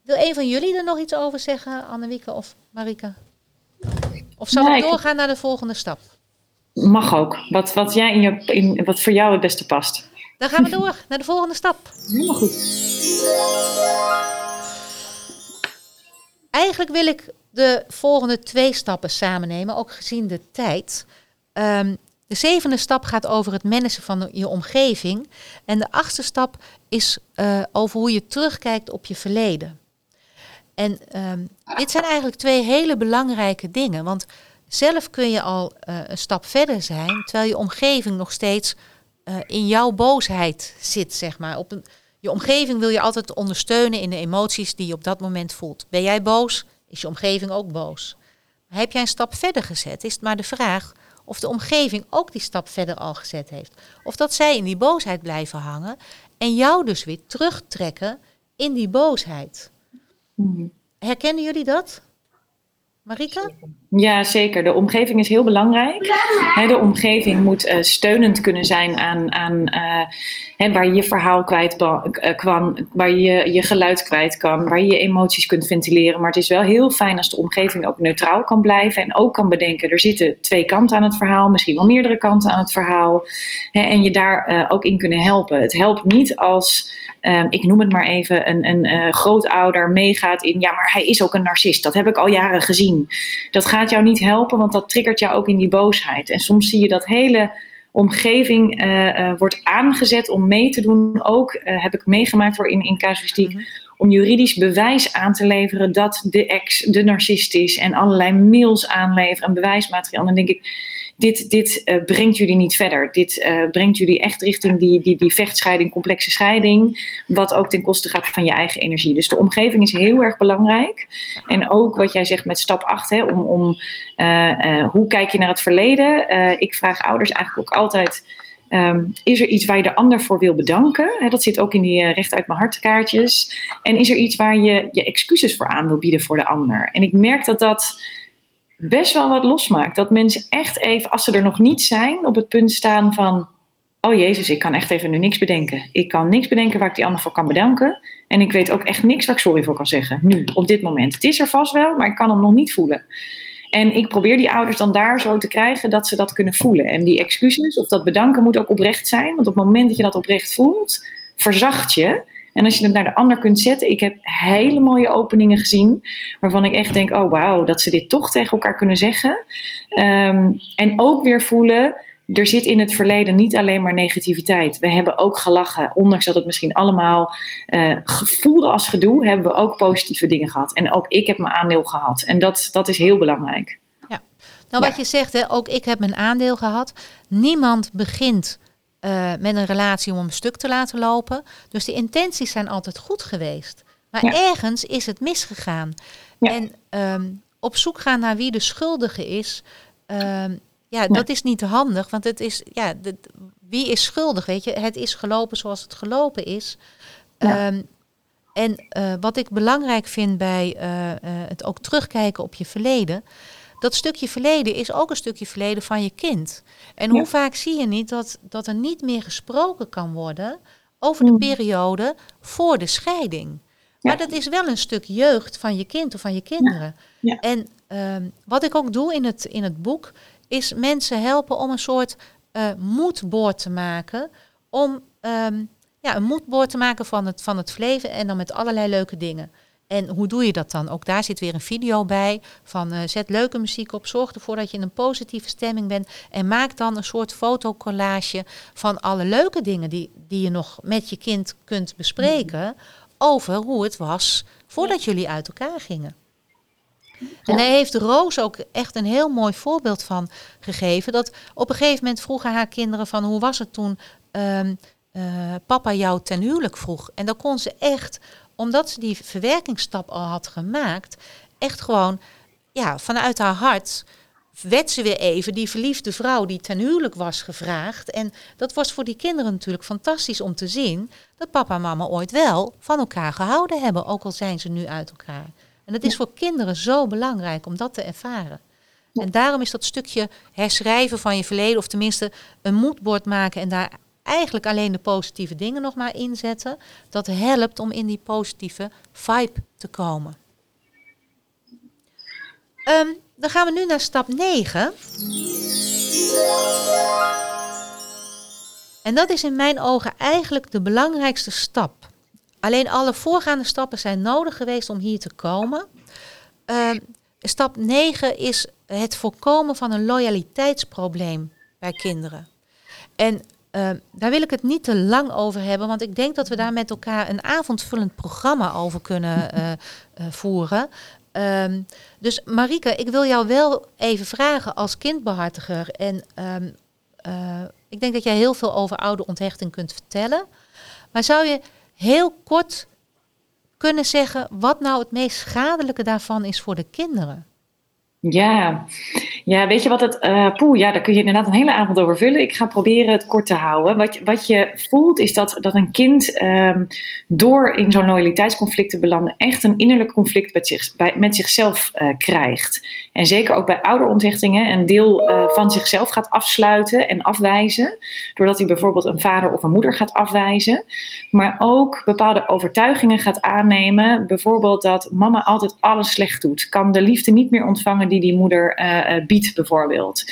Wil een van jullie er nog iets over zeggen, Annewieke of Marika? Of zal ik doorgaan naar de volgende stap? Mag ook. Wat, wat, jij in je, in, wat voor jou het beste past. Dan gaan we door naar de volgende stap. Helemaal goed. Eigenlijk wil ik de volgende twee stappen samen nemen, ook gezien de tijd. Um, de zevende stap gaat over het managen van je omgeving. En de achtste stap is uh, over hoe je terugkijkt op je verleden. En um, dit zijn eigenlijk twee hele belangrijke dingen. Want zelf kun je al uh, een stap verder zijn, terwijl je omgeving nog steeds uh, in jouw boosheid zit, zeg maar. Op een, je omgeving wil je altijd ondersteunen in de emoties die je op dat moment voelt. Ben jij boos, is je omgeving ook boos. Maar heb jij een stap verder gezet, is het maar de vraag of de omgeving ook die stap verder al gezet heeft. Of dat zij in die boosheid blijven hangen en jou dus weer terugtrekken in die boosheid. Hmm. Herkennen jullie dat? Marika? Ja, zeker. De omgeving is heel belangrijk. de omgeving moet uh, steunend kunnen zijn aan, aan uh, waar je je verhaal kwijt uh, kan, waar je je geluid kwijt kan, waar je je emoties kunt ventileren. Maar het is wel heel fijn als de omgeving ook neutraal kan blijven en ook kan bedenken, er zitten twee kanten aan het verhaal, misschien wel meerdere kanten aan het verhaal. en je daar ook in kunnen helpen. Het helpt niet als um, ik noem het maar even, een, een grootouder meegaat in, ja, maar hij is ook een narcist. Dat heb ik al jaren gezien. Dat gaat jou niet helpen, want dat triggert jou ook in die boosheid. En soms zie je dat hele omgeving uh, uh, wordt aangezet om mee te doen. Ook heb ik meegemaakt voor in, in casuïstiek. Mhm. Om juridisch bewijs aan te leveren dat de ex de narcist is. En allerlei mails aanleveren en bewijsmateriaal. En dan denk ik, dit, dit uh, brengt jullie niet verder. Dit uh, brengt jullie echt richting die, die, die vechtscheiding, complexe scheiding, wat ook ten koste gaat van je eigen energie. Dus de omgeving is heel erg belangrijk. En ook wat jij zegt met stap 8, hè, om, uh, hoe kijk je naar het verleden? ik vraag ouders eigenlijk ook altijd. Um, is er iets waar je de ander voor wil bedanken? Dat zit ook in die uh, recht uit mijn hartkaartjes. En is er iets waar je je excuses voor aan wil bieden voor de ander? En ik merk dat dat best wel wat losmaakt. Dat mensen echt even, als ze er nog niet zijn, op het punt staan van: Oh jezus, ik kan echt even nu niks bedenken. Ik kan niks bedenken waar ik die ander voor kan bedanken. En ik weet ook echt niks waar ik sorry voor kan zeggen. Nu, op dit moment. Het is er vast wel, maar ik kan hem nog niet voelen. En ik probeer die ouders dan daar zo te krijgen dat ze dat kunnen voelen. En die excuses of dat bedanken moet ook oprecht zijn. Want op het moment dat je dat oprecht voelt, verzacht je. En als je het naar de ander kunt zetten, ik heb hele mooie openingen gezien, waarvan ik echt denk, oh wauw, dat ze dit toch tegen elkaar kunnen zeggen. Um, en ook weer voelen, er zit in het verleden niet alleen maar negativiteit. We hebben ook gelachen, ondanks dat het misschien allemaal uh, voelde als gedoe, hebben we ook positieve dingen gehad. En ook ik heb mijn aandeel gehad. En dat, dat is heel belangrijk. Ja, nou wat je zegt, hè, ook ik heb mijn aandeel gehad. Niemand begint uh, met een relatie om een stuk te laten lopen. Dus de intenties zijn altijd goed geweest. Maar ergens is het misgegaan. En um, op zoek gaan naar wie de schuldige is, um, ja, dat is niet handig. Want het is, ja, de, wie is schuldig, weet je? Het is gelopen zoals het gelopen is. Um, en uh, wat ik belangrijk vind bij uh, het ook terugkijken op je verleden dat stukje verleden is ook een stukje verleden van je kind. En hoe vaak zie je niet dat, dat er niet meer gesproken kan worden over de mm. periode voor de scheiding? Maar dat is wel een stuk jeugd van je kind of van je kinderen. En um, wat ik ook doe in het, in het boek, is mensen helpen om een soort uh, moedboord te maken. Om um, ja, een moodboard te maken van het, van het leven en dan met allerlei leuke dingen. En hoe doe je dat dan? Ook daar zit weer een video bij van uh, zet leuke muziek op, zorg ervoor dat je in een positieve stemming bent en maak dan een soort fotocollage van alle leuke dingen die, die je nog met je kind kunt bespreken over hoe het was voordat jullie uit elkaar gingen. En daar heeft Roos ook echt een heel mooi voorbeeld van gegeven. Dat op een gegeven moment vroegen haar kinderen van hoe was het toen um, uh, papa jou ten huwelijk vroeg. En dan kon ze echt, omdat ze die verwerkingsstap al had gemaakt, echt gewoon ja, vanuit haar hart werd ze weer even die verliefde vrouw die ten huwelijk was gevraagd. En dat was voor die kinderen natuurlijk fantastisch om te zien dat papa en mama ooit wel van elkaar gehouden hebben, ook al zijn ze nu uit elkaar. En dat is voor kinderen zo belangrijk om dat te ervaren. En daarom is dat stukje herschrijven van je verleden, of tenminste een moedbord maken en daar eigenlijk alleen de positieve dingen nog maar inzetten, dat helpt om in die positieve vibe te komen. Um, dan gaan we nu naar stap 9. En dat is in mijn ogen eigenlijk de belangrijkste stap. Alleen alle voorgaande stappen zijn nodig geweest om hier te komen. Uh, stap 9 is het voorkomen van een loyaliteitsprobleem bij kinderen. En uh, daar wil ik het niet te lang over hebben, want ik denk dat we daar met elkaar een avondvullend programma over kunnen uh, voeren. Um, dus Marike, ik wil jou wel even vragen als kindbehartiger. En um, uh, ik denk dat jij heel veel over oude onthechting kunt vertellen. Maar zou je heel kort kunnen zeggen wat nou het meest schadelijke daarvan is voor de kinderen? Ja, ja, weet je wat het. Uh, ja, daar kun je inderdaad een hele avond over vullen. Ik ga proberen het kort te houden. Wat, wat je voelt is dat, dat een kind um, door in zo'n loyaliteitsconflict te belanden, echt een innerlijk conflict met, zich, bij, met zichzelf uh, krijgt. En zeker ook bij ouderonthechtingen een deel uh, van zichzelf gaat afsluiten en afwijzen. Doordat hij bijvoorbeeld een vader of een moeder gaat afwijzen. Maar ook bepaalde overtuigingen gaat aannemen. Bijvoorbeeld dat mama altijd alles slecht doet. Kan de liefde niet meer ontvangen die die moeder biedt bijvoorbeeld.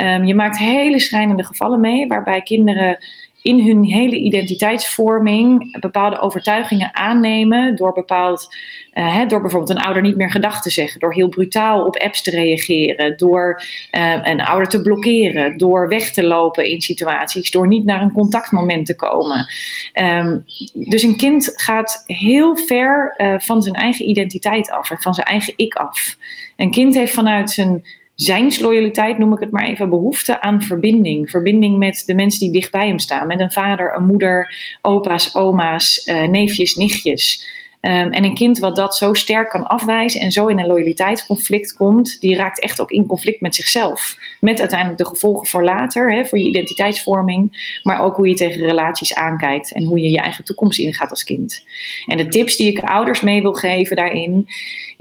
Um, je maakt hele schrijnende gevallen mee waarbij kinderen in hun hele identiteitsvorming bepaalde overtuigingen aannemen door bepaald, uh, door bijvoorbeeld een ouder niet meer gedag te zeggen, door heel brutaal op apps te reageren, door uh, een ouder te blokkeren, door weg te lopen in situaties, door niet naar een contactmoment te komen. Um, dus een kind gaat heel ver uh, van zijn eigen identiteit af en van zijn eigen ik af. Een kind heeft vanuit zijn zijnsloyaliteit, noem ik het maar even, behoefte aan verbinding. Verbinding met de mensen die dicht bij hem staan. Met een vader, een moeder, opa's, oma's, uh, neefjes, nichtjes. Um, en een kind wat dat zo sterk kan afwijzen en zo in een loyaliteitsconflict komt, die raakt echt ook in conflict met zichzelf. Met uiteindelijk de gevolgen voor later, hè, voor je identiteitsvorming, maar ook hoe je tegen relaties aankijkt en hoe je je eigen toekomst ingaat als kind. En de tips die ik ouders mee wil geven daarin,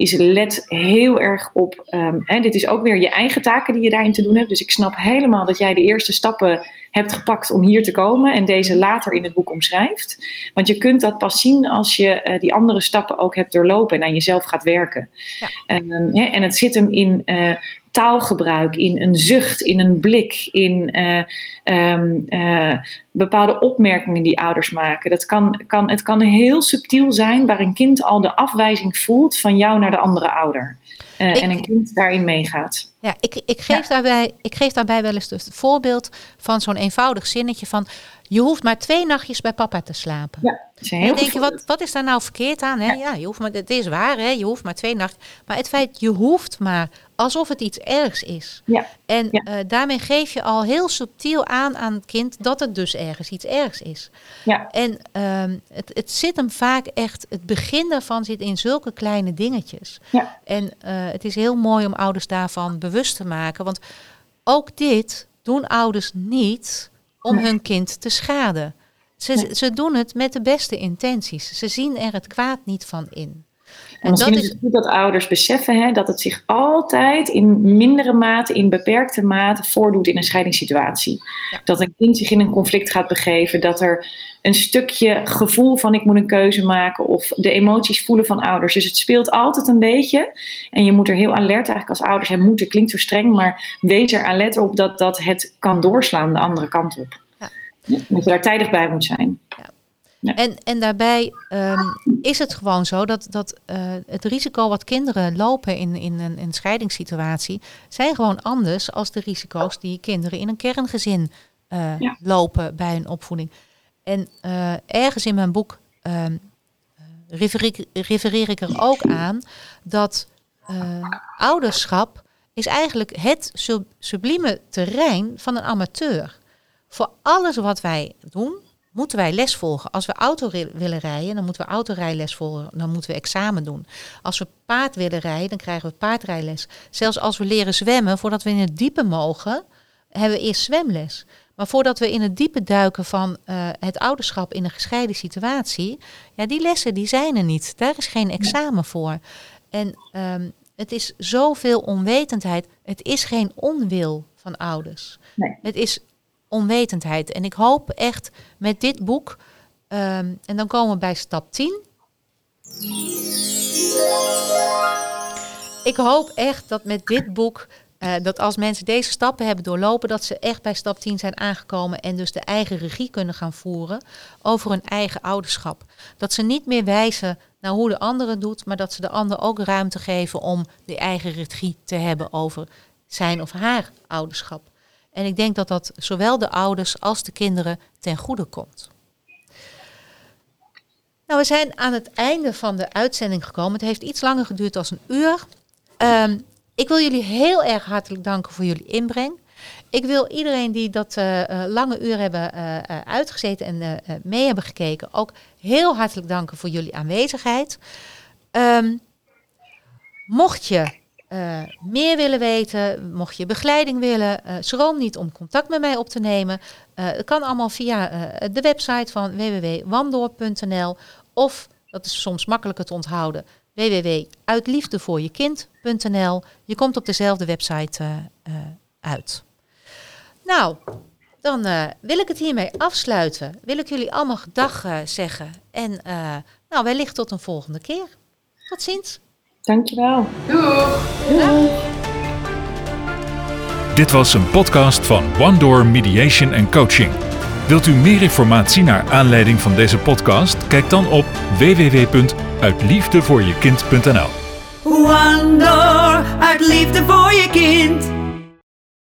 is let heel erg op. Um, hè, dit is ook weer je eigen taken die je daarin te doen hebt. Dus ik snap helemaal dat jij de eerste stappen hebt gepakt om hier te komen en deze later in het boek omschrijft. Want je kunt dat pas zien als je uh, die andere stappen ook hebt doorlopen en aan jezelf gaat werken. Ja. Um, ja, en het zit hem in uh, taalgebruik, in een zucht, in een blik, in uh, um, uh, bepaalde opmerkingen die ouders maken. Dat kan, kan, het kan heel subtiel zijn waar een kind al de afwijzing voelt van jou naar de andere ouder. Uh, ik, en een kind daarin meegaat. Ja, ik, ik, geef ja. daarbij, ik geef daarbij wel eens het voorbeeld van zo'n eenvoudig zinnetje van... je hoeft maar twee nachtjes bij papa te slapen. Ja, en denk je, wat, wat is daar nou verkeerd aan? Hè? Ja. ja, je hoeft maar, het is waar, hè? je hoeft maar twee nachten. Maar het feit, je hoeft maar, alsof het iets ergs is. Ja. En ja. Uh, daarmee geef je al heel subtiel aan aan het kind dat het dus ergens iets ergs is. Ja. En um, het, het zit hem vaak echt, het begin daarvan zit in zulke kleine dingetjes. Ja. En uh, het is heel mooi om ouders daarvan bewust te maken. Want ook dit doen ouders niet om nee. hun kind te schaden. Ze, nee. ze doen het met de beste intenties. Ze zien er het kwaad niet van in. En, en misschien dat is het goed dat ouders beseffen hè, dat het zich altijd in mindere mate, in beperkte mate voordoet in een scheidingssituatie. Ja. Dat een kind zich in een conflict gaat begeven, dat er een stukje gevoel van ik moet een keuze maken of de emoties voelen van ouders. Dus het speelt altijd een beetje en je moet er heel alert eigenlijk als ouders, hè, moeten klinkt zo streng, maar wees er alert op dat, dat het kan doorslaan de andere kant op. Ja. Dat je daar tijdig bij moet zijn. Ja. Ja. En, en daarbij ehm, is het gewoon zo dat, dat eh, het risico wat kinderen lopen in, in een, een scheidingssituatie, zijn gewoon anders als de risico's die kinderen in een kerngezin eh, Ja. lopen bij hun opvoeding. En eh, ergens in mijn boek ehm, refereer, ik- refereer ik er ook aan dat ouderschap is eigenlijk het sub- sublieme terrein van een amateur. Voor alles wat wij doen, moeten wij les volgen. Als we auto willen rijden, dan moeten we autorijles volgen. Dan moeten we examen doen. Als we paard willen rijden, dan krijgen we paardrijles. Zelfs als we leren zwemmen, voordat we in het diepe mogen, hebben we eerst zwemles. Maar voordat we in het diepe duiken van eh, het ouderschap in een gescheiden situatie, ja, die lessen die zijn er niet. Daar is geen examen voor. En ehm, het is zoveel onwetendheid. Het is geen onwil van ouders. Nee. Het is onwetendheid. En ik hoop echt met dit boek, ehm, en dan komen we bij stap 10. Ik hoop echt dat met dit boek, eh, dat als mensen deze stappen hebben doorlopen, dat ze echt bij stap 10 zijn aangekomen en dus de eigen regie kunnen gaan voeren over hun eigen ouderschap. Dat ze niet meer wijzen naar hoe de ander doet, maar dat ze de ander ook ruimte geven om de eigen regie te hebben over zijn of haar ouderschap. En ik denk dat dat zowel de ouders als de kinderen ten goede komt. Nou, we zijn aan het einde van de uitzending gekomen. Het heeft iets langer geduurd dan een uur. Ehm, ik wil jullie heel erg hartelijk danken voor jullie inbreng. Ik wil iedereen die dat eh, eh, lange uur hebben eh, uitgezeten en mee hebben gekeken, ook heel hartelijk danken voor jullie aanwezigheid. Ehm, mocht je eh, meer willen weten, mocht je begeleiding willen, eh schroom niet om contact met mij op te nemen. Het kan allemaal via de website van www.wandoor.nl of, dat is soms makkelijker te onthouden, www.uitliefdevoorjekind.nl. Je komt op dezelfde website uit. Nou, dan wil ik het hiermee afsluiten. Wil ik jullie allemaal gedag zeggen. En nou, wellicht tot een volgende keer. Tot ziens. Dankjewel. Doeg! Dit was een podcast van One Door Mediation and Coaching. Wilt u meer informatie naar aanleiding van deze podcast? Kijk dan op www.uitliefdevoorjekind.nl. One door uit liefde voor je kind.